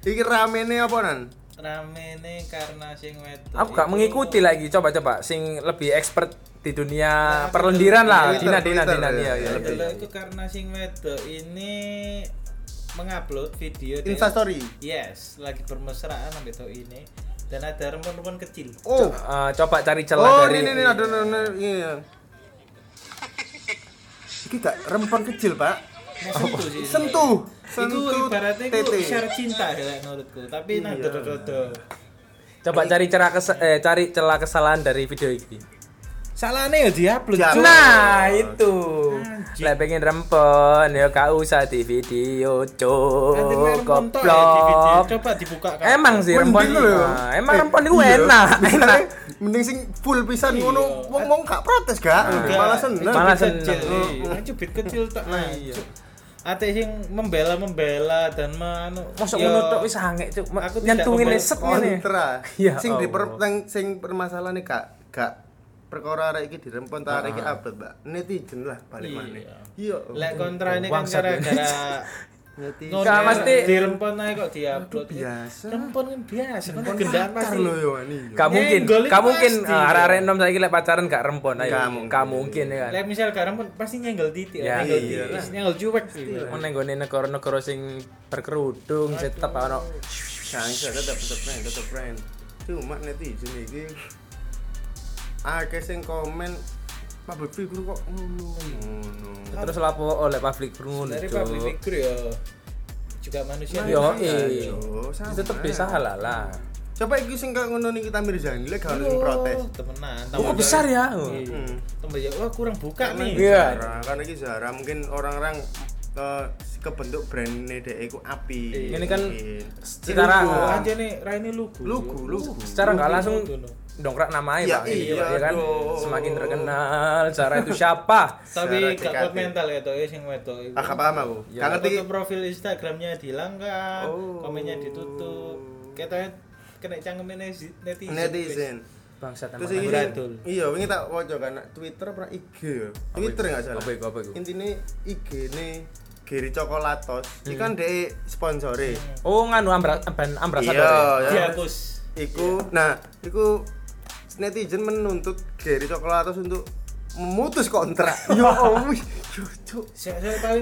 Speaker 2: iki ramene apa nan?
Speaker 3: Rame nih karena sing wedok.
Speaker 1: aku gak mengikuti lagi coba coba sing lebih expert di dunia perlendiran lah. Dina Dina Dina
Speaker 2: ya,
Speaker 1: ya,
Speaker 2: ya,
Speaker 1: ya,
Speaker 3: itu karena sing wedok. Ini mengupload video
Speaker 2: Instastory?
Speaker 3: Yes, lagi bermesraan sampai itu ini. Dan ada rempon-rempon kecil.
Speaker 2: oh.
Speaker 1: Eh, coba cari celah
Speaker 2: oh
Speaker 1: dari
Speaker 2: ini ini ada ada iya. Iki gak rempon kecil pak?
Speaker 3: Sentuh sih.
Speaker 2: sentuh
Speaker 3: Itu
Speaker 2: sentuh
Speaker 3: ibaratnya itu isyarat cinta ya menurutku, tapi nah
Speaker 2: Iya.
Speaker 3: dodo-dodo.
Speaker 1: coba cari celah kes- eh, cari celah kesalahan dari video ini
Speaker 3: Salahnya ya diupload.
Speaker 2: Ya.
Speaker 3: Cuk.
Speaker 1: Nah, itu.
Speaker 3: Anjing.
Speaker 1: Lek pengen rempon ya gak usah di video, cuk.
Speaker 3: rempon ya.
Speaker 1: Goblok.
Speaker 3: Coba dibuka kan.
Speaker 1: Emang sih
Speaker 2: Mending
Speaker 1: rempon
Speaker 2: lho.
Speaker 1: nah, emang
Speaker 2: Eh,
Speaker 1: rempon itu
Speaker 2: iya.
Speaker 1: enak, <laughs> enak. <laughs>
Speaker 2: mending sing full pisan
Speaker 3: Iya.
Speaker 2: ngono wong wong gak protes gak
Speaker 3: Enggak.
Speaker 2: malah seneng
Speaker 1: Malah
Speaker 3: Cubit
Speaker 1: seneng.
Speaker 3: kecil, iya. Cubit kecil tak nah.
Speaker 1: Iya.
Speaker 3: Ate sing membela-membela dan manu.
Speaker 1: Mosok
Speaker 3: yo,
Speaker 1: ngono tok wis angek, cuk. Nyentungin set ngene.
Speaker 2: kontra <laughs>
Speaker 1: Ya
Speaker 2: sing di sing permasalahan gak gak perkara arek iki dirempon ta arek iki upload mbak netizen lah balik
Speaker 3: Iya.
Speaker 2: mana iya
Speaker 3: Lek kontra ini kan
Speaker 1: ya.
Speaker 3: gara-gara <laughs>
Speaker 2: netizen
Speaker 1: Nggak, mesti-
Speaker 3: dirempon aja kok diupload.
Speaker 2: Aduh, biasa.
Speaker 3: Rempon kan biasa, kan gendaan
Speaker 2: Pacar
Speaker 3: pasti.
Speaker 2: lo yo ani
Speaker 1: Gak mungkin, gak mungkin eh, arek-arek enom saiki lek pacaran gak rempon ayo.
Speaker 2: Gak mungkin.
Speaker 1: Gak mungkin ya kan.
Speaker 3: Lek misal garam pun pasti nyenggol titik,
Speaker 1: Ya,
Speaker 3: nyenggol
Speaker 2: iya.
Speaker 3: titik, nyenggol cuek gitu.
Speaker 1: Mau nenggone negara-negara sing berkerudung tetep ono
Speaker 2: Jangan tetep tetep tetep cuma netizen iki akeh sing komen public figure kok ngono ngono
Speaker 1: terus lapo oleh public ngono.
Speaker 3: Dari public figure ya juga manusia.
Speaker 1: Yo,
Speaker 2: Iya,
Speaker 1: eh.
Speaker 2: Sama.
Speaker 1: Tetep bisa halal lah.
Speaker 2: coba iki sing kok ngono Nikita Mirzani lek gak sing protes
Speaker 3: Temenan.
Speaker 1: Oh, kok besar ya?
Speaker 3: Iya.
Speaker 2: Hmm.
Speaker 3: Tambah ya, wah kurang buka nih.
Speaker 1: Iya.
Speaker 2: Karena iki Zara mungkin orang-orang eh, kebentuk brandnya dek iku api
Speaker 3: Iya.
Speaker 1: Ini kan secara
Speaker 3: aja nih Raini lugu.
Speaker 2: Lugu, lugu.
Speaker 1: secara nggak langsung. Dongkrak namanya
Speaker 2: Ya,
Speaker 1: Pak.
Speaker 2: iya
Speaker 1: ya kan?
Speaker 2: dong.
Speaker 1: semakin terkenal cara itu siapa? <laughs>
Speaker 3: Tapi gak mental ya toh sing wedok
Speaker 2: ah gak paham aku.
Speaker 1: Ya,
Speaker 2: ngerti.
Speaker 3: Profil Instagramnya dihilangkan,
Speaker 2: Oh.
Speaker 3: komennya ditutup. Katanya kena cangkemin netizen.
Speaker 2: netizen.
Speaker 1: Bangsat
Speaker 2: terus
Speaker 1: emang.
Speaker 2: ini iya ini tak wajah kan Twitter apa IG ya Twitter nggak salah.
Speaker 1: Apa iku apa iku
Speaker 2: intinya IG ini Giri Coklatos ini kan dia sponsore.
Speaker 1: Oh nganu ambra ambrasador
Speaker 2: iya
Speaker 1: ya?
Speaker 2: ya.
Speaker 3: Dihapus.
Speaker 2: iku nah iku netizen menuntut Giri Coklatos untuk memutus kontrak. <laughs> Yo yo cuk.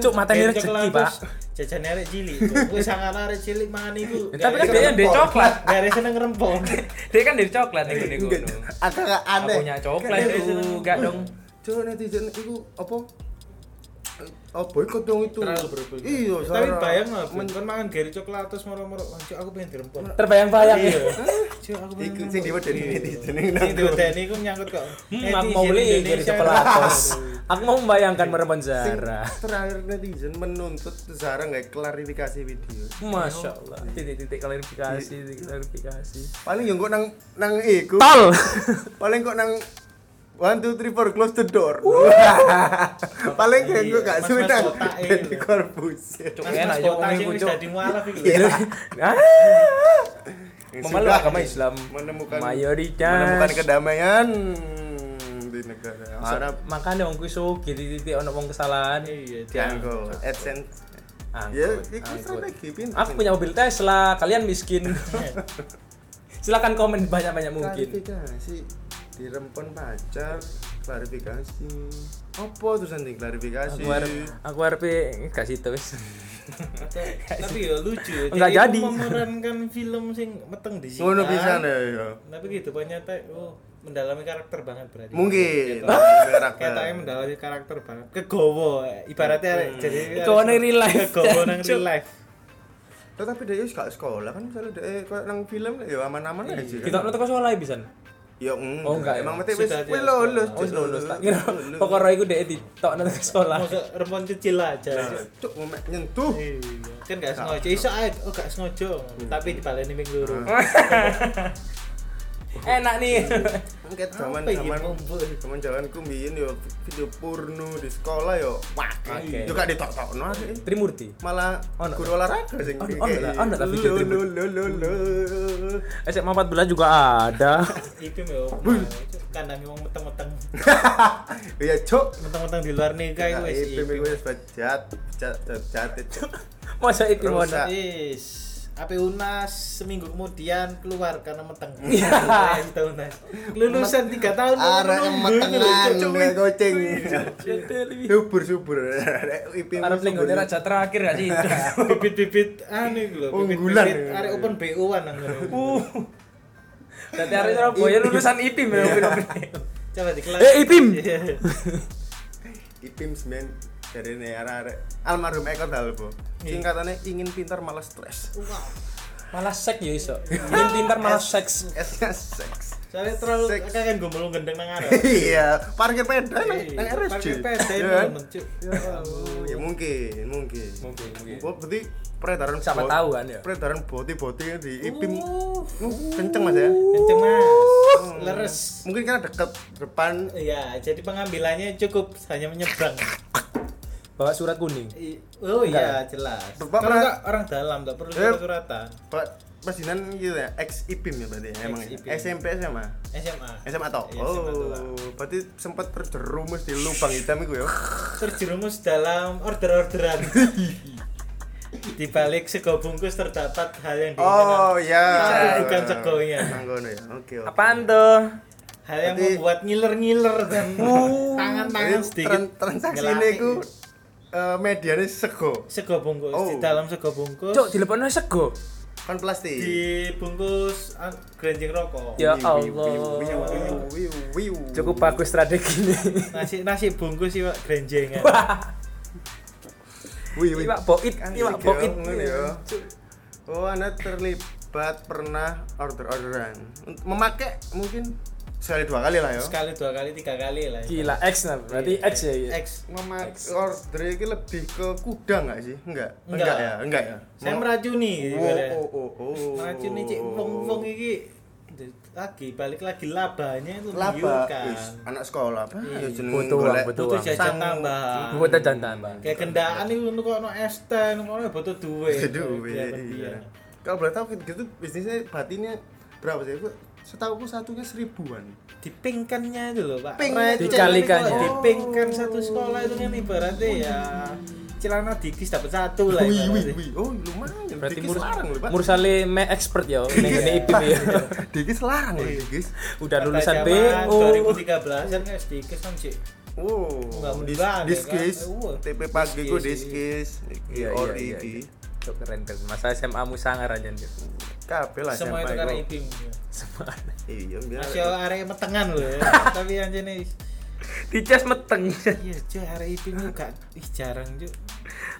Speaker 1: Cuk, matanya
Speaker 3: dari
Speaker 1: rezeki, Pak.
Speaker 3: Jajan arek cilik. Gue sangat arek cilik mangan iku.
Speaker 1: Ya, tapi kan dia dari coklat
Speaker 3: Dari seneng rempong. <laughs>
Speaker 1: dia kan dari coklat nih gue
Speaker 2: Enggak, agak aneh.
Speaker 1: Punya coklat itu gak dong.
Speaker 2: Cuk netizen iku apa Oh boykot dong itu.
Speaker 3: Terlalu berlebihan.
Speaker 2: Iya,
Speaker 3: Tapi
Speaker 2: Sarah.
Speaker 3: bayang lah,
Speaker 2: Men-
Speaker 3: kan mangan gari coklat terus moro-moro, "Anjir, aku pengen dirempon.
Speaker 1: terbayang-bayang <laughs> ya
Speaker 3: Cuk, aku pengen.
Speaker 2: Iku
Speaker 3: ngomong.
Speaker 2: sing diwedeni
Speaker 3: Iya.
Speaker 2: netizen
Speaker 3: Sing diwedeni iku nyangkut kok.
Speaker 1: hmm, aku mau beli
Speaker 3: Indonesia.
Speaker 1: coklat aku mau membayangkan merempon
Speaker 2: Sing
Speaker 1: Zara
Speaker 2: terakhir netizen menuntut Zara nggak klarifikasi video.
Speaker 1: Masya Allah titik-titik klarifikasi klarifikasi
Speaker 2: Paling yang kok nang nang iku.
Speaker 1: tol
Speaker 2: Paling kok nang One, two, three, four, close the door. <laughs> Paling kayak gue gak Deddy
Speaker 3: lho.
Speaker 2: Corbuzier.
Speaker 3: Mas
Speaker 1: Enak,
Speaker 3: mas
Speaker 1: Cuk,
Speaker 3: kota
Speaker 1: wong
Speaker 3: sing
Speaker 1: iku,
Speaker 3: wis
Speaker 1: Cuk.
Speaker 3: dadi mualaf iki.
Speaker 2: Iya. Yang
Speaker 1: memeluk
Speaker 2: sudah
Speaker 1: agama Islam
Speaker 2: menemukan
Speaker 1: mayoritas
Speaker 2: menemukan kedamaian di negara Arab.
Speaker 1: makanya wong kuwi sugih titik ono wong kesalahan
Speaker 3: Iya,
Speaker 2: Dianggo AdSense.
Speaker 1: Angkut,
Speaker 2: Ya, itu
Speaker 1: angkut.
Speaker 2: strategi pintar.
Speaker 1: Aku punya mobil Tesla, kalian miskin. <laughs> Silakan komen banyak-banyak mungkin.
Speaker 2: klarifikasi dirempon pacar klarifikasi apa tuh nanti klarifikasi
Speaker 1: Aku harap aku harap gak situ wis. <laughs>
Speaker 3: Tapi ya lucu ya.
Speaker 1: Enggak jadi.
Speaker 3: memerankan film sing meteng di sini.
Speaker 2: ngono bisa ya ya
Speaker 3: Tapi gitu ternyata oh mendalami karakter banget berarti.
Speaker 2: Mungkin.
Speaker 3: Ketoknya mendalami karakter banget. Kegowo ibaratnya
Speaker 2: Hmm.
Speaker 3: jadi
Speaker 1: Kegowo nang real life.
Speaker 3: Kegowo nang <laughs> real life.
Speaker 2: Tetapi dia gak sekolah kan misalnya dia kayak nang film ya aman-aman aja. kan.
Speaker 1: Kita nonton sekolah bisa.
Speaker 2: Ya enggak.
Speaker 1: Oh, enggak ya?
Speaker 2: Emang mesti wis
Speaker 3: dia
Speaker 2: lulus.
Speaker 1: Wis lulus. Tak
Speaker 2: Cuk.
Speaker 1: kira pokoknya iku dek ditok nang sekolah.
Speaker 3: Masuk rempon kecil aja.
Speaker 2: Cuk mau mek nyentuh.
Speaker 3: Iya, kan gak sengaja iso ae oh gak sengaja tapi dibaleni ming loro <laughs> <laughs>
Speaker 1: Enak nih.
Speaker 2: Mungkin zaman zaman zaman zaman ku mbiyen yo video porno di sekolah yo wah
Speaker 1: Oke.
Speaker 2: yo gak ditokno asik.
Speaker 1: Trimurti.
Speaker 2: malah
Speaker 1: Ono.
Speaker 2: guru olahraga sing
Speaker 1: Ono-
Speaker 2: kayak
Speaker 1: ono lah, ono lah video
Speaker 2: lo, lo, lo, lo.
Speaker 1: SMA 14 juga ada.
Speaker 3: Ipim yo kandang wong meteng-meteng <laughs>
Speaker 2: Iya, Cuk.
Speaker 3: meteng-meteng di luar nikah iku wis
Speaker 2: Itu wis bejat, bejat, bejat.
Speaker 1: Masa
Speaker 2: Rusak.
Speaker 1: mau
Speaker 3: Is, AP Unas seminggu kemudian keluar karena meteng.
Speaker 1: Iya.
Speaker 3: Iya, Unas. Lulusan 3 tahun
Speaker 2: Arek
Speaker 3: menunggu
Speaker 2: metengan
Speaker 3: gitu loh, Cuk.
Speaker 2: goceng. Subur subur. Subur.
Speaker 1: linggone raja terakhir gak sih? <laughs>
Speaker 3: Bibit-bibit ane lho,
Speaker 2: Unggulan.
Speaker 3: arek open BO-an nang ngono.
Speaker 1: Dadi arek Surabaya lulusan IPIM ya.
Speaker 3: Coba di kelas.
Speaker 1: Eh, Ipim.
Speaker 3: Iya.
Speaker 2: Ipim semen dari ini arek almarhum Eko Dalbo.
Speaker 3: Iya.
Speaker 2: Singkatannya ingin pintar malah stres.
Speaker 1: Malah seks ya iso. Ingin pintar malah seks.
Speaker 2: Seks.
Speaker 3: Soalnya terlalu kakek gombolong gendeng nang arep.
Speaker 2: Iya, parkir peda nang
Speaker 3: Iya,
Speaker 2: nang RSJ.
Speaker 3: Parkir peda
Speaker 2: Iya
Speaker 3: Cuk.
Speaker 2: Ya mungkin, mungkin.
Speaker 1: Mungkin, mungkin.
Speaker 2: Berarti peredaran
Speaker 1: Siapa tahu kan ya?
Speaker 2: Peredaran boti-boti di Ipim
Speaker 3: Uh,
Speaker 2: kenceng Mas ya.
Speaker 3: Kenceng Mas. Leres.
Speaker 2: Mungkin karena dekat depan
Speaker 3: Iya, jadi pengambilannya cukup hanya menyeberang.
Speaker 1: Bawa surat kuning.
Speaker 3: Oh iya, jelas.
Speaker 2: Bapak
Speaker 3: Kalau
Speaker 2: pernah-
Speaker 3: enggak orang dalam enggak perlu
Speaker 2: Eh.
Speaker 3: surat-suratan.
Speaker 2: Pak Presidenan gitu ya, ex Ipim ya berarti ya, emang ya? SMP SMA.
Speaker 3: SMA.
Speaker 2: SMA toh?
Speaker 3: Iya, SMA.
Speaker 2: Oh, berarti sempat terjerumus di lubang hitam itu ya.
Speaker 3: Terjerumus dalam order-orderan. <laughs> Di balik sego bungkus terdapat hal yang diinginkan.
Speaker 2: Oh ya.
Speaker 3: Tapi bukan segonya.
Speaker 2: Nanggono ya. Oke, oke.
Speaker 1: Apaan tuh?
Speaker 3: Hal yang
Speaker 2: Berarti-
Speaker 3: membuat ngiler-ngiler dan <laughs> tangan-tangan sedikit.
Speaker 2: tran- transaksi ini ku eh, medianya sego.
Speaker 3: sego bungkus
Speaker 2: Oh.
Speaker 3: di dalam sego bungkus
Speaker 1: Cuk, dilepokno sego.
Speaker 2: Kan plastik.
Speaker 3: dibungkus an- grenjing rokok.
Speaker 1: Ya Allah. Cukup bagus strategi ini.
Speaker 3: Nasi nasi bungkus sih Pak grenjengan.
Speaker 2: Wih, wih.
Speaker 1: Iwak boit,
Speaker 2: Kan
Speaker 1: iwak boit.
Speaker 2: ngono ya. Oh, Anda terlibat pernah order-orderan. Memakai mungkin sekali dua kali lah ya.
Speaker 3: Sekali, dua kali, tiga kali lah.
Speaker 1: Gila X nah, berarti X ya. ya?
Speaker 3: X.
Speaker 2: Memakai order ini lebih ke kuda nggak sih? Enggak.
Speaker 3: Enggak.
Speaker 2: Ya, enggak ya.
Speaker 3: Saya meracuni.
Speaker 2: Oh,
Speaker 3: ibaratnya.
Speaker 2: oh, oh, oh.
Speaker 3: Meracuni cik wong-wong iki lagi balik lagi labanya itu
Speaker 2: laba wis anak sekolah apa
Speaker 3: Iya.
Speaker 2: ya jeneng
Speaker 1: Butuh uang,
Speaker 2: golek
Speaker 1: butuh
Speaker 3: Butuh jajan tambahan.
Speaker 1: Buat jantan, Bang.
Speaker 3: Kayak kendaan itu untuk ono es teh, untuk ono butuh duit.
Speaker 2: Duit,
Speaker 3: Iya,
Speaker 2: iya.
Speaker 3: iya.
Speaker 2: Kalau boleh tahu gitu bisnisnya batinnya berapa sih? Gua setahu aku satunya seribuan.
Speaker 3: Dipingkannya itu loh pak
Speaker 2: Ping.
Speaker 3: Receh,
Speaker 1: Dikalikannya.
Speaker 3: tapi kalau dipingkan satu sekolah itu kan ibaratnya ya celana dikis dapat satu lah
Speaker 2: Wih, wih, wih. Oh, lumayan.
Speaker 1: Berarti
Speaker 2: Dikis
Speaker 1: mur
Speaker 2: larang loh, Pak.
Speaker 1: Mursale me expert ya, ngene IPIM ya. <laughs>
Speaker 2: Dikis larang loh, Dikis.
Speaker 1: Udah
Speaker 3: Kata
Speaker 1: lulusan
Speaker 3: zaman
Speaker 1: BO.
Speaker 3: 2013 kan sedikit kan sih
Speaker 2: Oh,
Speaker 3: Nggak
Speaker 2: dis
Speaker 3: mungkin,
Speaker 2: diskis. TP pagi ku
Speaker 3: diskis,
Speaker 2: diskis.
Speaker 1: Cuk keren keren. Masa SMA mu sangar aja nih.
Speaker 2: Kabeh lah
Speaker 3: semua itu karena
Speaker 2: ku.
Speaker 3: IPIM
Speaker 1: Semua.
Speaker 2: Iya, biar.
Speaker 3: masih area metengan loh ya <laughs> tapi yang jenis
Speaker 1: Dicas meteng.
Speaker 3: iya cuy area IPIM itu gak ih jarang cuy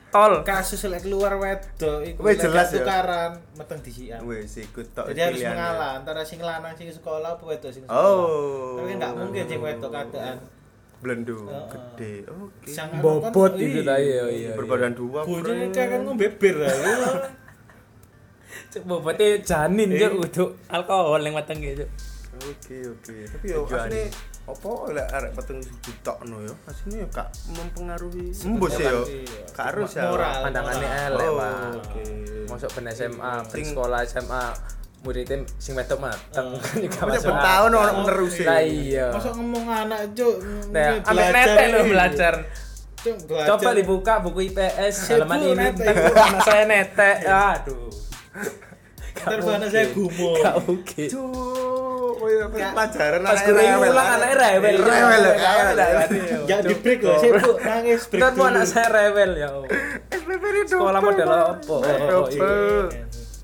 Speaker 1: Tol.
Speaker 3: kasus lek keluar wedok iku lek
Speaker 2: jelas
Speaker 3: gak
Speaker 2: ya.
Speaker 3: tukaran meteng disian
Speaker 2: Wes ikut tok
Speaker 3: jadi harus mengalah antara sing lanang sing sekolah apa wedok sing sekolah
Speaker 2: Oh.
Speaker 3: tapi nggak mungkin sing wedok keadaan
Speaker 2: Blendo
Speaker 3: Heeh.
Speaker 2: gede. Oke.
Speaker 3: Sang
Speaker 1: Bobot itu tadi ya iya.
Speaker 2: Berbadan dua.
Speaker 3: bojone kan ngombe bir lah ya. <laughs>
Speaker 1: Cuk bobotnya janin
Speaker 3: Eh.
Speaker 1: cuk untuk alkohol yang mateng gitu.
Speaker 2: Oke oke. Tapi yo asline apa lek arek peteng ditokno yo. Asline yo gak mempengaruhi embus yo. Gak harus ya.
Speaker 3: Moral.
Speaker 1: elek,
Speaker 2: Oh,
Speaker 1: Pak.
Speaker 2: oke.
Speaker 1: Masuk ben SMA, sekolah SMA muridnya sing wedok mateng <laughs> kan juga masuk.
Speaker 2: ben tahun orang menerus
Speaker 1: Lah iya.
Speaker 3: Masa ngomong anak cuk
Speaker 1: Nah, ambek netek lo belajar.
Speaker 3: Cuk, belajar.
Speaker 1: Coba dibuka buku IPS halaman ini. <laughs> anak saya netek. Aduh.
Speaker 3: Ntar anak saya gumo.
Speaker 1: Gak mungkin.
Speaker 2: Cuk, oh iya, pelajaran
Speaker 1: Pas guru
Speaker 2: rewel.
Speaker 1: ulang anaknya rewel.
Speaker 2: Rewel ya.
Speaker 3: Gak di break loh, saya bu nangis break
Speaker 1: Kan
Speaker 3: dulu.
Speaker 1: anak saya rewel ya.
Speaker 2: Ini
Speaker 1: Sekolah model apa?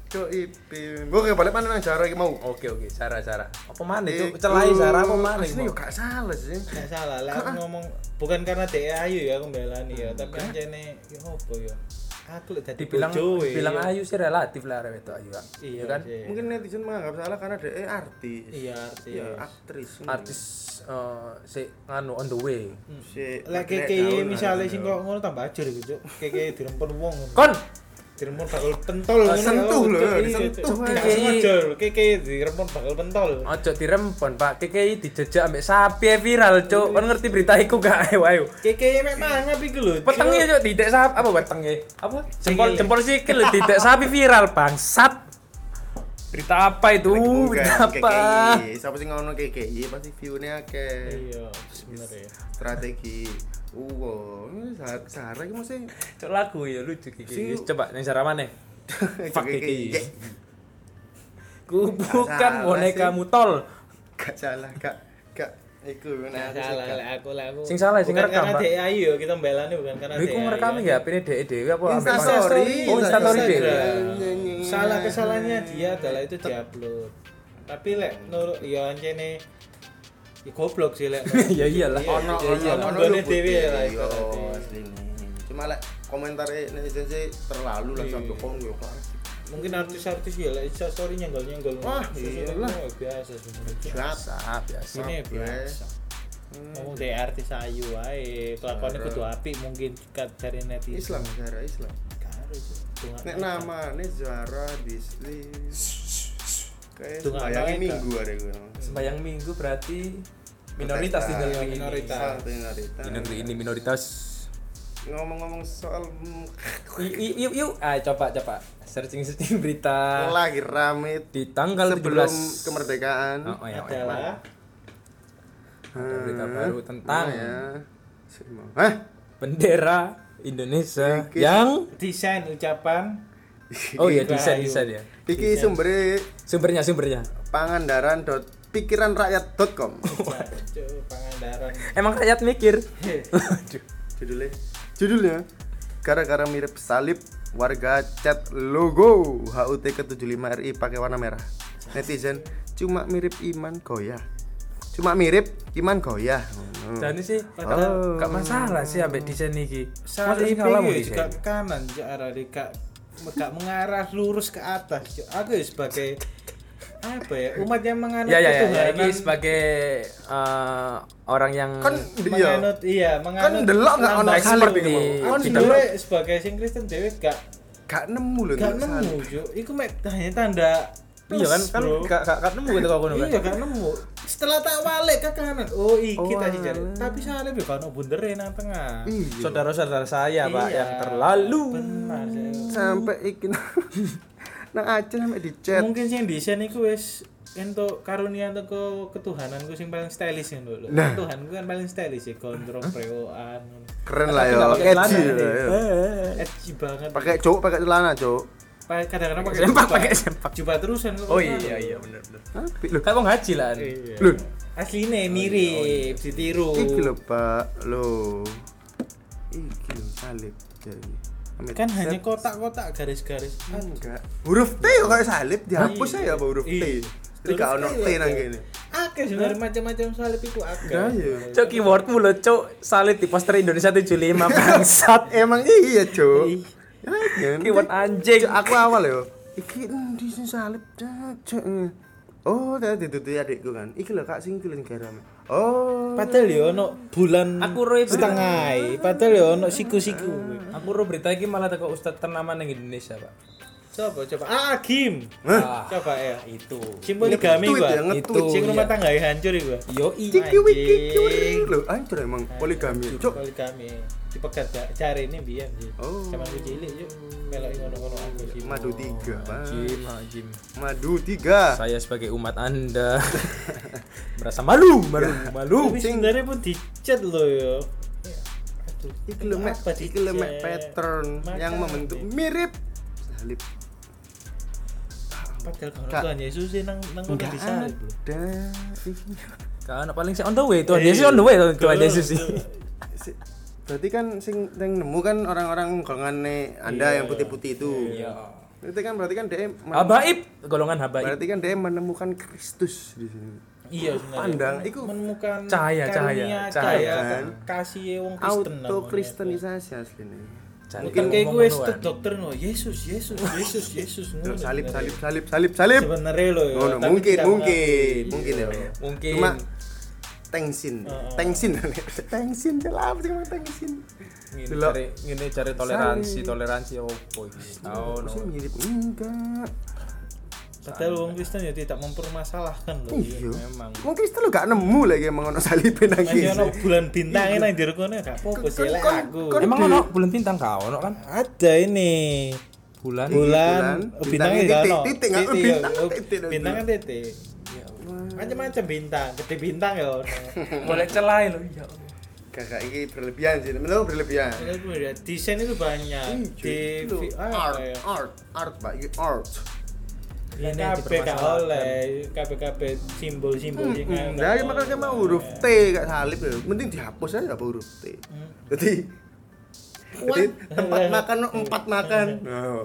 Speaker 3: Iya.
Speaker 2: Cuk ipin. Gue kayak balik mana nang Zara mau.
Speaker 1: Oke oke, Sarah. Apa mana itu? Celai Sarah apa mana?
Speaker 2: Asli yo gak salah sih.
Speaker 3: Gak salah lah aku ngomong bukan karena dia ayu ya aku belani ya, tapi anjene ya apa ya? Aku lek dadi
Speaker 1: Dibilang
Speaker 3: bojoe,
Speaker 1: bilang
Speaker 3: ya.
Speaker 1: ayu sih relatif lah arek itu ayu. Kak.
Speaker 3: Iya
Speaker 1: kan?
Speaker 2: Mungkin netizen menganggap salah karena dia artis.
Speaker 3: Iya artis.
Speaker 2: Ya, aktris.
Speaker 1: Artis eh si nganu on the way.
Speaker 2: Si
Speaker 3: Lek keke
Speaker 2: Daun,
Speaker 3: misale sing kok ngono tambah ajur iku, Cuk. Keke dirempon wong.
Speaker 1: Kon
Speaker 3: Dirempon bakal pentol
Speaker 2: Ah, sentuh lho.
Speaker 3: Iya. Gak sengaja lho, keke dirempon bakal pentol.
Speaker 1: ojo dirempon Pak. KKI dijejak ambek sapi ae viral, Cuk. Kon ngerti berita iku gak ayo ayo.
Speaker 3: Keke mek mangap iku lho. Cuk.
Speaker 1: Petengnya Cuk tidak sapi apa wetenge? Apa? Jempol jempol sikil lho, tidak sapi viral bangsat. Berita apa itu? Berita apa?
Speaker 2: Siapa sih ngono KKI pasti view-nya akeh.
Speaker 3: Iya, sebenarnya.
Speaker 2: Strategi. Zara Zara iki mesti
Speaker 1: Cuk lagu ya lucu
Speaker 2: Sing-
Speaker 1: Kiki. Coba ning Sarah mana? <laughs> Fuck. Kiki. Ku bukan
Speaker 2: salah
Speaker 1: boneka
Speaker 2: sih.
Speaker 1: mutol.
Speaker 2: Gak salah, gak gak iku
Speaker 3: Nah,
Speaker 2: aku
Speaker 3: salah lek aku lek aku.
Speaker 1: Sing salah, sing
Speaker 3: Bukan
Speaker 1: ngerekam,
Speaker 3: karena dia ayu ya, kita mbelani bukan karena
Speaker 1: Lha iku
Speaker 3: dia
Speaker 1: ngerekam ya pine dhek dhewe apa mana?
Speaker 2: story.
Speaker 1: Oh, story dhewe.
Speaker 3: Salah kesalahannya dia adalah itu diupload. Tapi lek nur ya ancene ya goblok sih lek. <laughs>
Speaker 1: Ya iyalah.
Speaker 3: Iya,
Speaker 2: ono
Speaker 3: iya,
Speaker 2: ono
Speaker 3: iya.
Speaker 2: ono
Speaker 3: Nonggone
Speaker 2: luput
Speaker 3: dhewe lah
Speaker 2: asline. Cuma lek komentar netizen sih terlalu lah
Speaker 3: Iya.
Speaker 2: sampai kon yo kan.
Speaker 3: Mungkin artis-artis ya lek Insta story nyenggol-nyenggol.
Speaker 2: Wah, iyalah.
Speaker 3: biasa sebenarnya.
Speaker 2: Biasa.
Speaker 1: Biasa, biasa.
Speaker 3: Ini biasa. Ngomong dari artis ayu ae, kelakuannya kudu apik mungkin dari netizen.
Speaker 2: Islam Zara Islam.
Speaker 3: Karo,
Speaker 2: Nek
Speaker 3: naik,
Speaker 2: namane Zara Disli. Kayak
Speaker 3: Tunggak
Speaker 2: bayangin
Speaker 3: naik,
Speaker 2: minggu ada gue.
Speaker 1: Sembayang minggu berarti minoritas di negeri ini.
Speaker 3: Minoritas.
Speaker 1: Di negeri ini minoritas.
Speaker 2: Ngomong-ngomong soal <laughs>
Speaker 1: Y- y- Yuk yuk, ah coba coba searching searching berita
Speaker 2: lagi rame
Speaker 1: di tanggal
Speaker 2: sebelum
Speaker 1: 17
Speaker 2: kemerdekaan.
Speaker 1: Oh, oh, ya, oh, ya.
Speaker 3: adalah
Speaker 1: Ada berita
Speaker 2: Hmm.
Speaker 1: baru tentang
Speaker 2: Nah, ya. Hah?
Speaker 1: bendera Indonesia yang
Speaker 3: desain ucapan
Speaker 1: oh iya desain desain ya.
Speaker 2: Iki sumbernya
Speaker 1: Sumbernya sumbernya.
Speaker 2: pangandaran.pikiranrakyat.com
Speaker 3: Cuk, Pangandaran.
Speaker 1: Emang rakyat mikir.
Speaker 2: judulnya judulnya gara-gara mirip salib warga cat logo HUT ke-75 RI pakai warna merah netizen cuma mirip iman goyah cuma mirip iman goyah Hmm.
Speaker 1: Jadi sih
Speaker 2: Oh.
Speaker 1: gak masalah sih ambek desain iki.
Speaker 3: Salah
Speaker 1: ngalamu
Speaker 3: juga ke kanan Cuk, arah di kak gak mengarah lurus ke atas Cuk. aku ya sebagai apa ya umat yang menganut
Speaker 1: Ya ya ya, ya ini sebagai eh, orang yang
Speaker 2: kan dia
Speaker 3: menganut iya menganut
Speaker 2: kan delok nggak ono
Speaker 1: expert
Speaker 2: iki
Speaker 3: Kan sebenarnya
Speaker 2: delok
Speaker 3: sebagai sing Kristen dewe gak
Speaker 2: gak nemu lho
Speaker 3: gak nemu. Cuk. Iku mek hanya tanda
Speaker 1: Iya kan kan gak gak nemu gitu kok ngono kan.
Speaker 3: Iya gak nemu. Setelah tak balik ke kanan. Oh, iki
Speaker 2: Oh,
Speaker 3: tadi
Speaker 2: alah.
Speaker 3: Tapi salib ya kan bundere nang tengah.
Speaker 2: Iya.
Speaker 1: Saudara-saudara saya Pak
Speaker 3: Iya,
Speaker 1: yang terlalu
Speaker 3: Benar saya.
Speaker 2: sampai iki nang <laughs> Aceh sampai dicet
Speaker 3: Mungkin sing desain iku wis entuk karunia teko ketuhananku sing paling stylish yang dulu.
Speaker 2: Nah.
Speaker 3: Tuhanku kan paling stylish ya kontrol prewoan.
Speaker 2: keren lah ya
Speaker 1: nggak pakai celana,
Speaker 2: edgy lah ya.
Speaker 3: Edgy banget.
Speaker 2: pakai cowok pakai celana cowok
Speaker 3: kadang-kadang pakai
Speaker 1: Sempak, pakai sempak.
Speaker 3: Jubah terusan kok.
Speaker 1: Oh iya iya bener bener.
Speaker 2: apik lho
Speaker 1: Kayak wong haji lah.
Speaker 3: Iya.
Speaker 2: Loh.
Speaker 3: Asline mirip, ditiru.
Speaker 2: iki lho pak lo iki lho salib jadi
Speaker 3: Kan hanya kotak-kotak garis-garis.
Speaker 2: enggak huruf T kok kayak salib dihapus
Speaker 3: Iya.
Speaker 2: aja apa huruf T
Speaker 3: Iya.
Speaker 2: jadi gak ono T nang kene
Speaker 3: Akeh sebenarnya macam-macam salib iku akeh.
Speaker 2: Nah, iya.
Speaker 1: Cok keywordmu lo cok salib di poster Indonesia 75 <laughs> bangsat.
Speaker 2: emang iya cok Ya,
Speaker 1: Keyword anjing.
Speaker 2: Aku awal yo iki endi sing salib cok oh tadi ditutup adikku kan iki lho kak sing sing garam oh
Speaker 3: Padahal ya ono bulan
Speaker 1: Aku roe
Speaker 3: setengah. Padahal ya ono siku-siku.
Speaker 1: Aku ro berita iki malah teko ustad ternama ning Indonesia, Pak.
Speaker 3: Coba coba. Ah, Agim.
Speaker 1: Ah,
Speaker 3: Coba ya.
Speaker 1: itu.
Speaker 3: Sing poligami gua.
Speaker 2: ya, nge-tweet.
Speaker 3: Sing rumah
Speaker 1: Iya.
Speaker 3: tangga hancur iku.
Speaker 1: Yo
Speaker 2: curi lho hancur emang poligami cok
Speaker 3: Poligami. Dipegat cari ini sih.
Speaker 2: Oh.
Speaker 3: Sama aku cilik yuk. Melok ngono-ngono aku sih.
Speaker 2: madu tiga pak
Speaker 1: Jim, ah, Jim.
Speaker 2: madu tiga
Speaker 1: Saya sebagai umat Anda <laughs> merasa malu, malu, <laughs> malu.
Speaker 3: Tapi sebenarnya pun dicat loh ya. Aduh,
Speaker 2: iki lho mek
Speaker 3: apa
Speaker 2: iki lho mek
Speaker 3: dicat?
Speaker 2: pattern yang membentuk mirip salib
Speaker 3: Padahal kalau
Speaker 2: Kak.
Speaker 3: Tuhan Yesus sih nang nang disalib loh.
Speaker 2: ada
Speaker 1: Kan paling sih on the way Tuhan
Speaker 3: Eh,
Speaker 1: Yesus on the way Tuhan Yesus sih.
Speaker 3: betul.
Speaker 2: Si- berarti kan sing yang nemu kan orang-orang golongan anda
Speaker 3: Iya.
Speaker 2: yang putih-putih itu
Speaker 1: Iya.
Speaker 2: Itu kan berarti kan men-
Speaker 1: Habaib, golongan habaib.
Speaker 2: berarti kan dia menemukan Kristus di sini.
Speaker 3: Iya sebenarnya.
Speaker 2: Pandang, iku
Speaker 3: menemukan
Speaker 1: cahaya,
Speaker 3: karunia,
Speaker 1: cahaya,
Speaker 3: cahaya,
Speaker 2: kan.
Speaker 3: kasih wong Kristen
Speaker 2: Auto kristenisasi aslinya.
Speaker 3: Mungkin kayak gue itu dokter no Yesus Yesus Yesus Yesus ngono
Speaker 2: Salib salib salib salib salib.
Speaker 3: sebenarnya lo ya
Speaker 2: Ngono,
Speaker 3: tapi
Speaker 2: mungkin mungkin mungkin ya.
Speaker 1: Mungkin.
Speaker 2: Cuma tengsin,
Speaker 3: Heeh.
Speaker 2: tengsin, <laughs> tengsin jelas sih tengsin. Delok.
Speaker 1: cari ngene cari toleransi, toleransi opo iki. Tahu no.
Speaker 2: Mirip enggak.
Speaker 3: Padahal wong Kristen ya tidak mempermasalahkan loh
Speaker 2: Iya.
Speaker 1: Memang.
Speaker 2: Wong Kristen lu gak nemu lagi emang ono salib nang
Speaker 3: Masih ono
Speaker 2: kene.
Speaker 3: bulan bintang nang jero kono gak apa-apa sih lek aku.
Speaker 1: Emang ono bulan bintang kau ono kan?
Speaker 3: Ada ini
Speaker 1: Bulan.
Speaker 3: bulan
Speaker 2: bintangnya titik,
Speaker 3: gak ono.
Speaker 2: titik, nggak-
Speaker 3: Titik,
Speaker 2: bintang
Speaker 3: ya.
Speaker 2: Titik.
Speaker 3: Bintang kan titik. Macam-macam bintang, gede bintang ya ono. <laughs>
Speaker 1: Boleh celai lo. Ya.
Speaker 2: Kakak ini berlebihan sih, menurut berlebihan.
Speaker 3: Itu ya, desain itu banyak. Di apa
Speaker 2: art,
Speaker 3: ya?
Speaker 2: art, art, Pak, art.
Speaker 3: Ini
Speaker 1: Ini
Speaker 3: kabeh gak oleh, kabeh-kabeh simbol-simbol sing
Speaker 2: Hmm,
Speaker 3: gak
Speaker 2: Nah, makanya mah huruf T gak salib ya. Mending dihapus aja apa huruf T.
Speaker 3: Hmm.
Speaker 2: Jadi jadi tempat makan no, empat makan. Oh,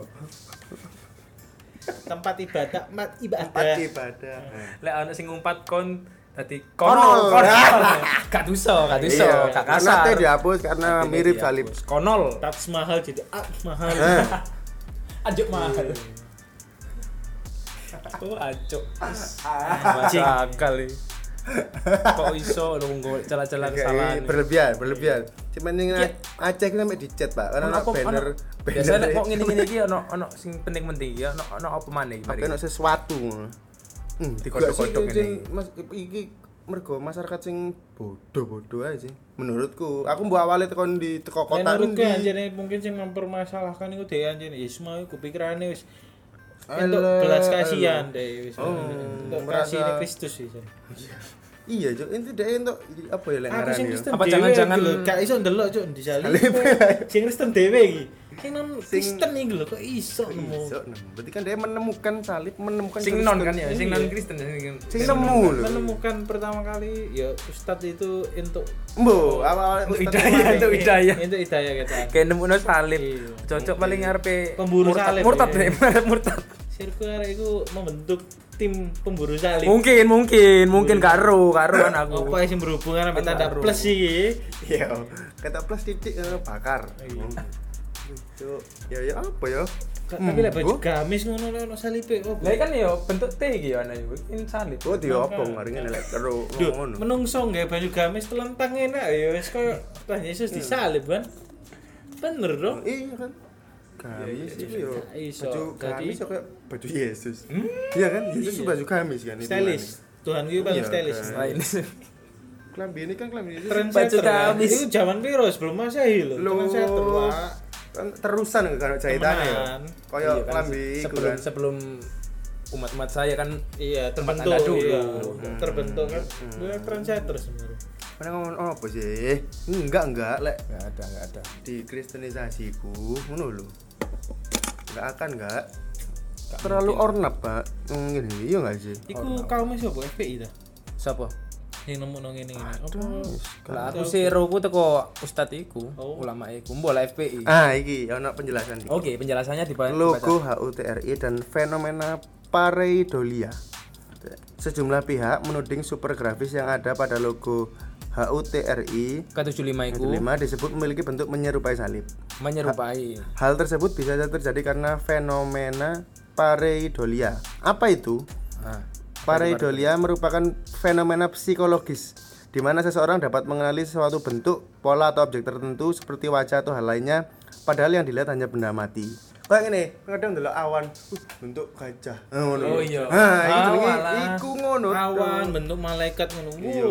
Speaker 3: tempat ibadah, tempat ibadah.
Speaker 2: empat ibadah.
Speaker 1: Lek ono sing ngumpat kon dadi
Speaker 2: Konol.
Speaker 1: konol. <laughs> Gak duso, gak duso,
Speaker 2: Iya,
Speaker 1: gak
Speaker 2: Karena T
Speaker 1: kasar.
Speaker 2: dihapus karena mirip salib.
Speaker 1: Konol.
Speaker 3: Tats mahal jadi ah mahal.
Speaker 2: Eh, <laughs>
Speaker 1: Ajuk mahal. Oh, ajuk. Masuk akal iki. Kok iso lu nggo celah-celah kesalahan.
Speaker 2: berlebihan, berlebihan. Cuman yang Aceh kita sampai dicat, Pak. Karena banner banner
Speaker 1: kok ngene-ngene <laughs> iki ono ono sing penting-penting iki ono ono apa maneh iki
Speaker 2: ono sesuatu. Hmm, sing
Speaker 1: ini.
Speaker 2: Mas iki mergo masyarakat sing bodoh-bodoh aja sih. Menurutku, aku mbok awale tekan di teko
Speaker 3: Kota menurutku anjene mungkin sing mempermasalahkan iku dhewe anjene ya semua iku pikirane wis untuk belas kasihan deh
Speaker 2: Oh,
Speaker 3: untuk kasih ini Kristus wis.
Speaker 2: Iya, Cuk. Itu dhek entuk apa ya lek ya?
Speaker 1: Apa jangan-jangan-
Speaker 3: gak iso ndelok cuk di salib.
Speaker 2: Salib.
Speaker 3: Sing Kristen dhewe iki. Sing non Kristen iki lho kok iso nemu.
Speaker 2: Iso, nemu. Berarti kan dia menemukan salib, menemukan
Speaker 1: Sing non kan ya, sing
Speaker 3: Iya.
Speaker 1: non Kristen sing
Speaker 2: Sing nemu lho.
Speaker 3: Menemukan pertama kali ya Ustadz itu untuk
Speaker 2: Mbo, awal
Speaker 1: Untuk hidayah, untuk hidayah.
Speaker 3: Untuk hidayah kita.
Speaker 1: kayak nemuno salib.
Speaker 3: Iya.
Speaker 1: Cocok paling ngarepe
Speaker 3: Pemburu salib,
Speaker 1: Murtad
Speaker 3: ya.
Speaker 1: deh, <laughs> murtad.
Speaker 3: Sirkular itu membentuk tim pemburu salib.
Speaker 1: Mungkin, mungkin, mungkin karo, karuan aku.
Speaker 3: Apa yang berhubungan sama
Speaker 1: Kan
Speaker 3: tanda plus sih?
Speaker 2: Iya, kata plus titik eh, bakar.
Speaker 3: Iya.
Speaker 2: Cuk, ya ya apa ya?
Speaker 3: Tapi lah baju
Speaker 2: Hmm,
Speaker 3: gamis ngono lho ono salibe opo?
Speaker 1: Lah kan ya bentuk T iki ya ana. Ini salib.
Speaker 2: Oh, dia apa ngaringe lek karo
Speaker 3: Duh,
Speaker 2: ngono.
Speaker 3: menungso nggak baju gamis telentang enak ya wis koyo Tuhan Yesus disalib kan. Bener dong.
Speaker 2: Iya kan. Gamis itu yo.
Speaker 3: Gak iso.
Speaker 2: Baju
Speaker 3: Jadi-
Speaker 2: gamis yo kayak baju Yesus. Iya kan? Yesus
Speaker 3: Iya.
Speaker 2: baju gamis kan itu.
Speaker 3: Stylish. Tuhan gue paling
Speaker 2: Iya,
Speaker 3: stylish.
Speaker 2: kan.
Speaker 1: Nah, ini
Speaker 2: Klambi ini kan klambi.
Speaker 3: Trendsetter
Speaker 1: Baju
Speaker 3: kan.
Speaker 1: gamis.
Speaker 3: Itu zaman piro sebelum Masehi lho. Trendsetter Pak.
Speaker 2: Kan terusan kan jahitannya ya.
Speaker 3: Temenan.
Speaker 2: Kaya
Speaker 1: Iya kan,
Speaker 2: klambi iku
Speaker 1: sebelum
Speaker 2: kan.
Speaker 1: sebelum umat-umat saya kan
Speaker 3: Iya, terbentuk
Speaker 1: dulu.
Speaker 3: iya.
Speaker 2: Hmm.
Speaker 3: Terbentuk kan. Gue trendsetter sebenarnya.
Speaker 2: Mana ngomong oh, apa sih? Enggak enggak lek
Speaker 1: nggak ada nggak ada.
Speaker 2: di kristenisasiku ngono lho. Enggak akan enggak. Terlalu ornap, Pak. Hmm, Ngene iya enggak sih?
Speaker 3: Iku kaumnya siapa? FPI dah.
Speaker 1: Siapa?
Speaker 3: Yang nemu nang ini ini. Apa?
Speaker 1: Lah aku sih rohku teko ustad iku,
Speaker 3: Oh.
Speaker 1: ulama iku, bola FPI.
Speaker 2: Ah, iki ono penjelasan iki.
Speaker 1: Oke, penjelasannya di bawah
Speaker 2: Logo HUTRI dan fenomena pareidolia. Sejumlah pihak menuding super grafis yang ada pada logo HUTRI
Speaker 1: K75 iku
Speaker 2: 5 disebut memiliki bentuk menyerupai salib.
Speaker 1: menyerupai
Speaker 2: Hal tersebut bisa saja terjadi karena fenomena pareidolia. Apa itu?
Speaker 1: ah,
Speaker 2: Pareidolia merupakan fenomena psikologis di mana seseorang dapat mengenali sesuatu bentuk, pola atau objek tertentu seperti wajah atau hal lainnya padahal yang dilihat hanya benda mati. Kayak ngene, kadang ndelok awan, uh, bentuk gajah. Ah, ngono.
Speaker 1: Oh, iya.
Speaker 2: Nah, iki
Speaker 1: Ah,
Speaker 2: jenenge
Speaker 1: walah.
Speaker 2: iku ngono.
Speaker 3: Awan bentuk malaikat ngono.
Speaker 2: Iya,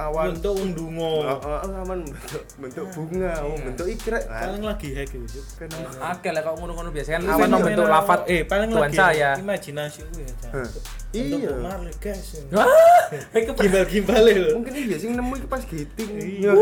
Speaker 2: awan.
Speaker 3: bentuk undungo.
Speaker 2: Ah, ah, awan bentuk bentuk bunga, oh, bentuk ikrek.
Speaker 3: Paling lagi hack itu.
Speaker 2: fenomena.
Speaker 1: Akeh lah kok ngono-ngono biasa kan
Speaker 3: Itu
Speaker 1: awan membentuk lafat
Speaker 3: eh paling lagi
Speaker 1: saya.
Speaker 3: imajinasi gue ya. Bentuk
Speaker 2: Iya.
Speaker 3: malaikat.
Speaker 1: Iku <laughs>
Speaker 3: Gimbal-gimbal lho.
Speaker 2: Mungkin iya sing nemu iki pas giting.
Speaker 3: Iya.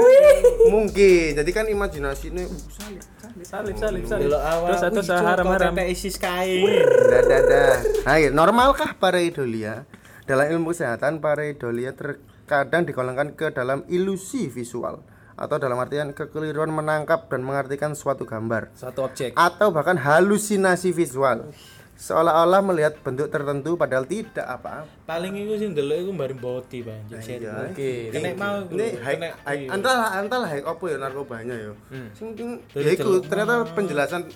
Speaker 2: Mungkin. Jadi kan imajinasine uh, salib, salib.
Speaker 1: salib salib salib.
Speaker 3: Delok awan.
Speaker 1: Terus satu
Speaker 3: Cok,
Speaker 1: haram-haram.
Speaker 3: kok isis kain.
Speaker 2: Dah, dah, dah. Ayo, normalkah pareidolia? Dalam ilmu kesehatan, pareidolia terkadang digolongkan ke dalam ilusi visual atau dalam artian kekeliruan menangkap dan mengartikan suatu gambar
Speaker 1: Satu objek.
Speaker 2: atau bahkan halusinasi visual. seolah-olah melihat bentuk tertentu padahal tidak apa-apa.
Speaker 3: paling iku sing ndelok iku mbari boti Bang Juk
Speaker 2: Iya.
Speaker 1: Oke.
Speaker 3: kena mau
Speaker 2: Ini high,
Speaker 3: kena- iya.
Speaker 2: antara antara high apa ya narkobanya ya.
Speaker 1: Hmm.
Speaker 2: Sing ya iku
Speaker 3: celuk.
Speaker 2: ternyata penjelasan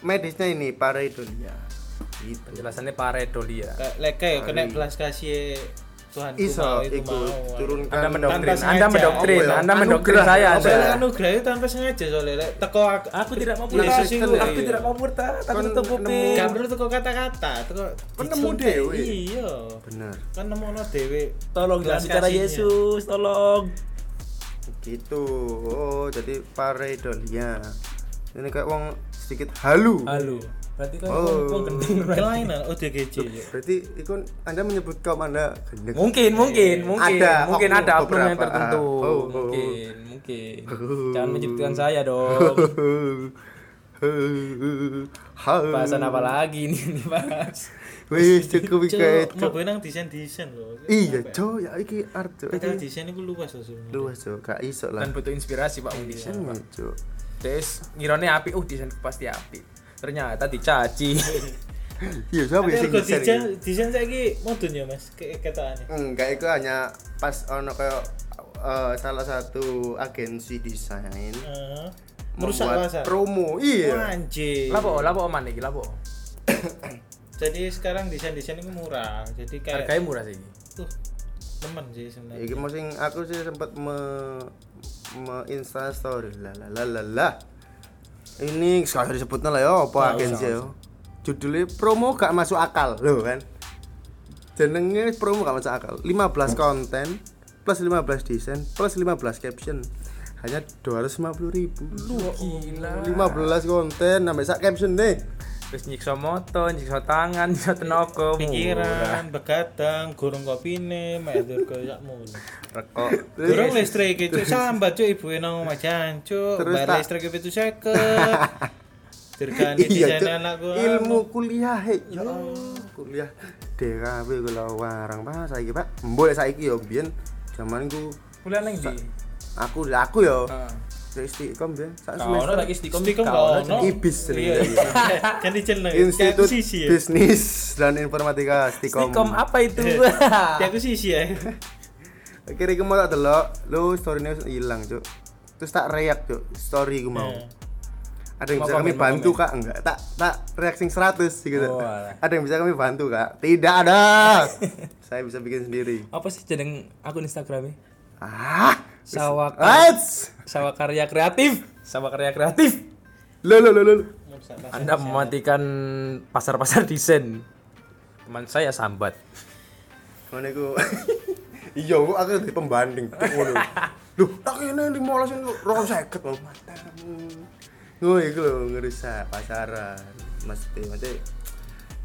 Speaker 2: medisnya ini pareidolia. Gitu.
Speaker 1: Penjelasannya pareidolia.
Speaker 3: Kayak- lek kayak kena belas kasih Tuhan
Speaker 2: Iso
Speaker 3: iku mau
Speaker 2: turunkan
Speaker 1: Anda mendoktrin, Anda mendoktrin,
Speaker 2: ya?
Speaker 1: Anda mendoktrin saya. Anda.
Speaker 3: Anugerah itu tanpa sengaja soalnya lek teko aku,
Speaker 1: Aku tidak mau
Speaker 3: Iya,
Speaker 1: murtad.
Speaker 3: Yesus iku,
Speaker 1: Aku
Speaker 3: iya.
Speaker 1: tidak mau murtad. Aku
Speaker 2: Kon
Speaker 1: tutup kuping.
Speaker 3: Gak perlu teko kata-kata, teko
Speaker 2: Kan nemu
Speaker 3: dicontek.
Speaker 2: dhewe.
Speaker 3: Iya.
Speaker 2: Bener.
Speaker 3: Kan nemono dhewe.
Speaker 1: Tolong jangan
Speaker 3: Belas
Speaker 1: bicara. Yesus, tolong.
Speaker 2: Gitu. Oh, jadi pareidolia. Ini kayak wong sedikit halu.
Speaker 1: Halo. Berarti kan
Speaker 2: Oh.
Speaker 1: wong gendeng.
Speaker 3: Kelainan ODGJ. ya.
Speaker 2: Berarti itu Anda menyebut kaum Anda gendeng.
Speaker 1: Mungkin, mungkin, mungkin,
Speaker 2: Ada
Speaker 1: mungkin
Speaker 2: oknum
Speaker 1: ada oknum yang tertentu.
Speaker 2: Oh, oh.
Speaker 1: Mungkin, mungkin. Jangan menyebutkan saya dong. Bahasan apa lagi nih dibahas?
Speaker 2: Wis cukup iki kayak
Speaker 3: Cuk, mau benang desain-desain loh.
Speaker 2: Iya, cok, ya iki art Iki
Speaker 3: desain itu luas loh sebenarnya.
Speaker 2: luas cok, gak iso lah.
Speaker 1: Dan butuh inspirasi Pak Udi.
Speaker 2: Iya, cok.
Speaker 1: Terus ngirone api, uh desain pasti api. Ternyata dicaci. <laughs>
Speaker 2: Iya, siapa
Speaker 3: Tapi
Speaker 2: sing desain
Speaker 3: desain
Speaker 2: iki?
Speaker 3: desain saiki modun ya Mas, kayak ketokane.
Speaker 2: Enggak, itu hanya pas ono kayak eh, salah satu agensi desain
Speaker 3: Heeh. Merusak
Speaker 2: membuat
Speaker 3: pasar.
Speaker 2: promo. Iya.
Speaker 3: Anjir.
Speaker 1: Lapo, lapo oman iki, lapo. <coughs>
Speaker 3: Jadi sekarang desain-desain itu murah. Jadi kayak
Speaker 1: Harganya murah sih.
Speaker 3: tuh temen sih sebenarnya.
Speaker 2: Iki mau sing aku sih sempat me me Insta story lah lah lah lah. Ini sekali disebutnya lah ya apa
Speaker 1: Nggak
Speaker 2: agensi ya. Judulnya promo gak masuk akal loh kan. Jenenge promo gak masuk akal. 15 konten plus 15 desain plus 15 caption hanya 250 ribu
Speaker 1: Gila.
Speaker 2: 15 konten sampai sak caption deh
Speaker 1: Terus nyiksa moto, nyiksa tangan, <laughs> nyiksa tenaga.
Speaker 3: Pikiran, begadang, gurung kopine, mek dur koyo sakmu.
Speaker 1: rekok.
Speaker 3: Gurung listrik itu sambat cuk ibu nang omah jancuk,
Speaker 2: Terus
Speaker 3: bayar
Speaker 2: tak-
Speaker 3: listrik itu 50. <laughs> Dirgani
Speaker 2: iya
Speaker 3: desain
Speaker 2: Cuk.
Speaker 3: anakku.
Speaker 2: ilmu kuliah he ya kuliah DKB kula warang pak saiki pak mbok saiki yo biyen zaman ku
Speaker 1: Kuliah nang ndi?
Speaker 2: aku aku yo
Speaker 1: Heeh.
Speaker 2: Istiqom biyen sak
Speaker 1: Kau ono
Speaker 2: semester
Speaker 1: lagi stikom
Speaker 3: Stikom
Speaker 1: kau.
Speaker 2: IBIS
Speaker 3: Iya.
Speaker 2: jenenge. <laughs>
Speaker 3: Kan
Speaker 2: Institut
Speaker 3: sisi ya.
Speaker 2: Bisnis dan Informatika Stikom.
Speaker 1: Stikom apa itu? <laughs>
Speaker 3: Aku sisi ya. <laughs>
Speaker 2: Akhirnya aku mau tak delok, lu story-nya hilang, Cuk. Terus tak react, Cuk. Story ku mau.
Speaker 3: Nah.
Speaker 2: Ada yang bisa kami bantu. Kak? Enggak. Tak tak reaksi 100 gitu.
Speaker 1: Oh.
Speaker 2: Ada yang bisa kami bantu, Kak? Tidak ada. Saya bisa bikin sendiri.
Speaker 1: Apa sih jeneng akun Instagramnya?
Speaker 2: Ah.
Speaker 1: Sawah. Sawah Karya Kreatif. Sawah Karya Kreatif.
Speaker 2: Lo lo lo lo.
Speaker 1: Anda mematikan pasar-pasar desain. Teman saya sambat.
Speaker 2: Mana ku? <laughs> Iya, aku aku di pembanding. Ngono. <laughs> Duh, tak ini 15 ini 250 loh. Matamu. Oh, iku lho ngerusak pasaran. Mesti mesti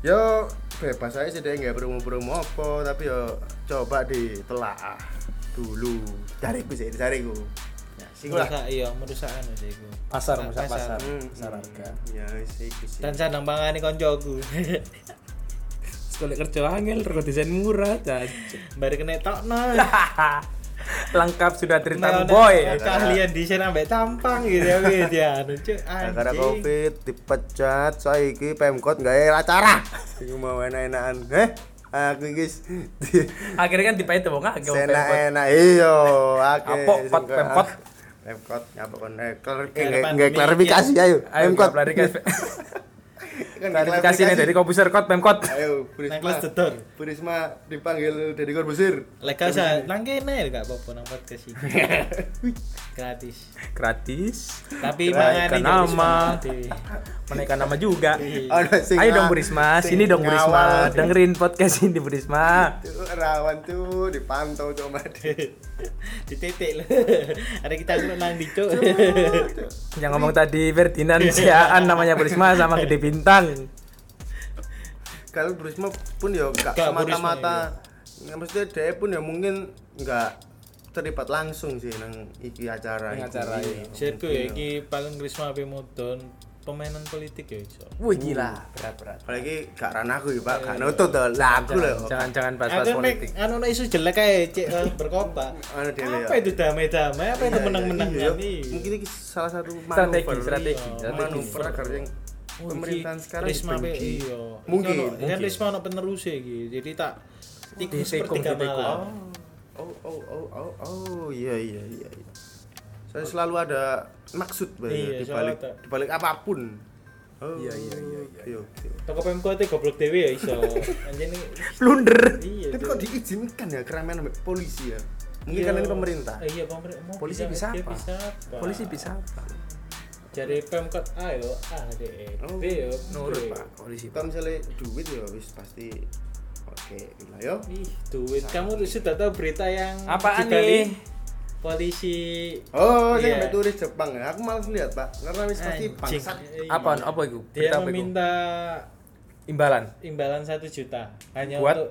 Speaker 2: yo bebas aja sih nggak promo-promo apa tapi yo coba ditelaah dulu cariku sih cariku ya
Speaker 3: Merusak iya, merusak anu sih iku.
Speaker 1: Pasar,
Speaker 3: Pa-
Speaker 1: pasar, pasar.
Speaker 2: Hmm,
Speaker 1: Pasar harga.
Speaker 2: ya sih iku sih
Speaker 3: Dan sandang pangane koncoku.
Speaker 1: Sekolah kerja angel, rego desain murah, caca.
Speaker 3: Bari kena tokno. <laughs>
Speaker 1: Lengkap sudah cerita
Speaker 3: Nah,
Speaker 1: boy.
Speaker 3: nah, Keahlian desain ambek tampang gitu ya wis ya. anu, Cuk.
Speaker 2: gara
Speaker 3: Anjing.
Speaker 2: covid dipecat saiki pemkot gawe acara sing mau enak-enakan eh aku guys. <laughs>
Speaker 1: Akhirnya kan dipahit wong akeh pemkot.
Speaker 2: enak-enak iyo akeh
Speaker 1: pot, pemkot?
Speaker 2: pemkot ngapa kon eh klarifikasi ayo.
Speaker 1: Ayo
Speaker 2: pemkot
Speaker 1: klarifikasi. <laughs>
Speaker 2: Kan
Speaker 1: Klarifikasi nih dari komputer kot pemkot.
Speaker 2: ayo Bu
Speaker 3: Nang
Speaker 2: Risma
Speaker 3: kelas dedor.
Speaker 2: Bu Risma dipanggil dari Korbusir
Speaker 3: Lek sa nang kene gak apa-apa nang podcast iki. <laughs> Gratis.
Speaker 1: Gratis.
Speaker 3: Tapi mangane
Speaker 1: nama. Menaikkan nama juga. <laughs> Ayo dong
Speaker 2: nga-
Speaker 1: Bu Risma,
Speaker 2: sing
Speaker 1: sini dong Bu Risma.
Speaker 2: ngawal.
Speaker 1: Dengerin podcast ini Bu Risma.
Speaker 2: Tuh, rawan tuh dipantau coba <laughs>
Speaker 3: dititik lho. Ada kita nang dicuk.
Speaker 1: Yang ngomong tadi Ferdinand Siaan namanya Bu Risma sama Gede Bintang.
Speaker 2: Kalau Bu Risma pun ya gak
Speaker 3: Gak,
Speaker 2: semata-mata nggak maksudnya dia pun ya mungkin nggak terlibat langsung sih nang iki acara iki.
Speaker 1: acara,
Speaker 2: Iya,
Speaker 1: iya.
Speaker 3: Sirku ya
Speaker 2: mungkin
Speaker 3: iki paling Krisma ape mudon pemainan politik ya iso.
Speaker 1: Wih gila, berat-berat.
Speaker 2: apalagi gak ranahku ya pak gak nutut tuh lah aku loh
Speaker 1: Jangan jangan bahas-bahas
Speaker 3: Aku mek
Speaker 1: politik.
Speaker 3: anu nek isu jelek kae cek eh, berkobar.
Speaker 2: Anu dia
Speaker 3: Apa itu damai-damai? Apa itu
Speaker 2: Iya,
Speaker 3: menang-menang
Speaker 2: iya,
Speaker 3: nih?
Speaker 2: Mungkin ini salah satu
Speaker 1: Strategi,
Speaker 2: manuver.
Speaker 1: strategi,
Speaker 2: Iya,
Speaker 1: strategi.
Speaker 2: Manuver agar yang
Speaker 3: Oh,
Speaker 2: pemerintahan
Speaker 3: iki
Speaker 2: sekarang
Speaker 3: Risma iya.
Speaker 2: Mungkin,
Speaker 3: Iki ono- Kan
Speaker 1: mungkin.
Speaker 3: Risma ono penerus iki. Jadi tak tikus sepertiga malam.
Speaker 2: Oh, oh, oh, oh, oh, iya, iya, iya, iya. Saya selalu ada maksud Pak, ya,
Speaker 3: Iya,
Speaker 2: di balik di balik apa pun. Oh,
Speaker 1: Iya, iya, iya, iya.
Speaker 2: Oke, oke.
Speaker 3: Toko Pemkot e goblok dhewe ya iso. <laughs> Ini
Speaker 2: Blunder.
Speaker 3: Iya,
Speaker 2: Tapi kok diizinkan ya keramaian sama polisi ya? Mungkin
Speaker 3: Iya.
Speaker 2: karena ini pemerintah.
Speaker 3: Eh, Iya, pemerintah.
Speaker 1: Polisi bisa
Speaker 3: dia
Speaker 1: apa?
Speaker 3: Bisa apa?
Speaker 1: Polisi bisa apa?
Speaker 3: Jadi Pemkot A yo, A D E B yo.
Speaker 1: Nurut
Speaker 3: B.
Speaker 1: pak polisi pak.
Speaker 2: misalnya duit ya wis pasti oke lah yo.
Speaker 3: Ih, duit. Kamu sudah tahu berita yang
Speaker 1: Apaan
Speaker 3: Bali?
Speaker 1: nih?
Speaker 3: Polisi
Speaker 2: Oh, saya sampai turis Jepang ya. Aku malas lihat, Pak. Karena wis pasti bangsat.
Speaker 1: Apa apa itu?
Speaker 3: Dia
Speaker 1: apa
Speaker 3: meminta
Speaker 1: Imbalan.
Speaker 3: imbalan satu juta hanya
Speaker 1: Buat?
Speaker 3: untuk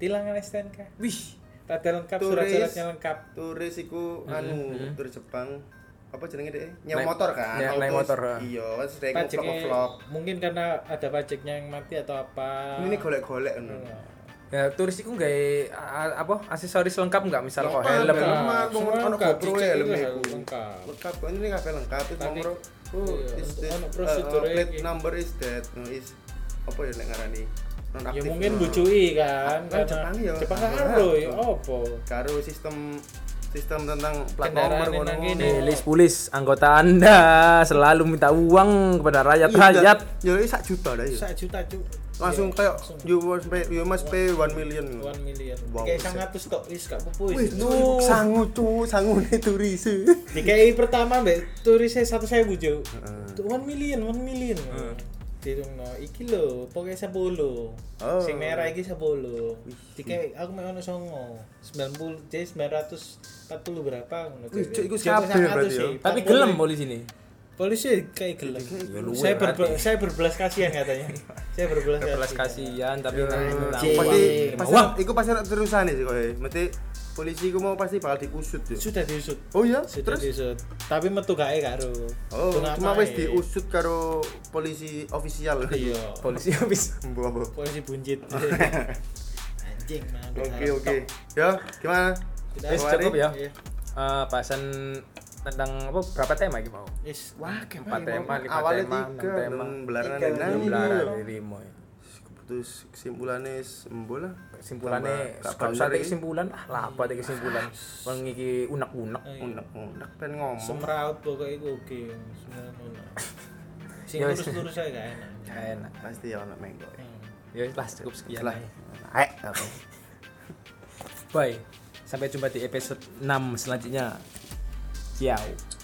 Speaker 3: tilangan STNK.
Speaker 1: Wih.
Speaker 3: Tanda lengkap,
Speaker 2: Turis.
Speaker 3: surat-suratnya lengkap.
Speaker 2: Turis iku anu
Speaker 1: mhm.
Speaker 2: turis Jepang. Apa jenenge deh? Nyewa
Speaker 1: Naik-
Speaker 2: motor kan.
Speaker 1: naik- naik
Speaker 2: Autos.
Speaker 1: motor.
Speaker 2: Iya, wis dek
Speaker 3: Pajaknya
Speaker 2: vlog-vlog.
Speaker 3: mungkin karena ada pajaknya yang mati atau apa.
Speaker 2: Ini golek-golek anu.
Speaker 3: Iya.
Speaker 1: Ya turis itu nggak apa aksesoris lengkap nggak misal kok
Speaker 2: Lengkap,
Speaker 1: helm.
Speaker 2: lengkap.
Speaker 3: Lengkap,
Speaker 2: ono
Speaker 3: lengkap,
Speaker 2: GoPro helm iku.
Speaker 3: lengkap.
Speaker 2: Lengkap, kok ini kabeh lengkap. Itu nomor is uh,
Speaker 3: prosedurnya
Speaker 2: plate
Speaker 3: iki.
Speaker 2: number is that no, is apa ya nek ngarani? Non
Speaker 3: Ya mungkin bujui kan. Karena-
Speaker 2: Jepang ya.
Speaker 3: Jepang kan
Speaker 2: Ah,
Speaker 3: karo ya
Speaker 2: betul.
Speaker 3: opo.
Speaker 2: karo sistem sistem tentang plat nomor.
Speaker 1: Nih, pulis anggota anda selalu minta uang kepada rakyat-rakyat.
Speaker 2: Ya ini sak juta dah ya.
Speaker 3: Sak juta cuk.
Speaker 2: Langsung
Speaker 3: Iya,
Speaker 2: kayak you must pay you must pay 1 million.
Speaker 3: 1 million.
Speaker 2: Wow,
Speaker 3: Kayak. 100 tok wis gak apa-apa
Speaker 2: Wih,
Speaker 3: wis.
Speaker 2: tuh sangu tuh, sangu nih turis.
Speaker 3: Dikai pertama mbak turisnya satu saya bujuk.
Speaker 2: Heeh.
Speaker 3: Tuh 1 million, 1 million. Dirungno iki lho, pokoknya 10.
Speaker 2: Oh.
Speaker 3: Sing merah iki 10. Dikai aku mek ono 9. 90 jadi 940 berapa ngono.
Speaker 2: Cuk, iku kabeh
Speaker 3: 100
Speaker 2: berarti ya.
Speaker 1: Tapi
Speaker 3: 40.
Speaker 1: gelem polisi ini.
Speaker 3: Polisi kayak gelem.
Speaker 1: Ya, luwe
Speaker 3: saya ber,
Speaker 1: berarti.
Speaker 3: saya berbelas kasihan katanya. saya berbelas
Speaker 1: Belas
Speaker 3: kasihan.
Speaker 1: kasihan tapi
Speaker 2: Ya, pasti pasti iku pasti terusan sih kowe. Mesti polisi ku mau pasti bakal diusut ya.
Speaker 3: Sudah diusut.
Speaker 2: Oh iya,
Speaker 3: Sudah
Speaker 2: terus
Speaker 3: diusut. Tapi metu gae karo.
Speaker 2: Oh,
Speaker 3: Tunai
Speaker 2: cuma wis diusut karo polisi ofisial.
Speaker 3: Iya. <laughs>
Speaker 1: Polisi habis.
Speaker 3: Polisi bunjit. <laughs> Anjing.
Speaker 2: Oke oke. Ya, gimana?
Speaker 3: Kita
Speaker 1: Wis,
Speaker 2: Kemarin-
Speaker 1: cukup ya.
Speaker 3: Iya.
Speaker 1: Eh, bahasan tentang apa berapa tema gitu mau?
Speaker 3: Yes.
Speaker 2: Wah,
Speaker 1: Empat tema, lima
Speaker 2: awalnya
Speaker 1: tema,
Speaker 2: tiga,
Speaker 1: enam tema.
Speaker 2: dan belaran dan
Speaker 1: Belum
Speaker 3: iya.
Speaker 1: belara dari Mo. ya.
Speaker 2: Terus kesimpulannya sembuh lah.
Speaker 1: Kesimpulannya
Speaker 2: iki.
Speaker 1: kesimpulan ah lah apa ada kesimpulan wong iki unek-unek
Speaker 3: Ayo.
Speaker 2: Unek-unek pengen ngomong.
Speaker 3: Semraut pokoknya itu oke. Semuanya. Sing
Speaker 1: Ya
Speaker 3: lurus-lurus saya gak enak.
Speaker 1: Gak enak
Speaker 2: Pasti ya ono mengko.
Speaker 3: Hmm.
Speaker 1: ya wis lah cukup sekian
Speaker 2: Lah. Aek.
Speaker 1: bye sampai jumpa di episode 6 selanjutnya Dao.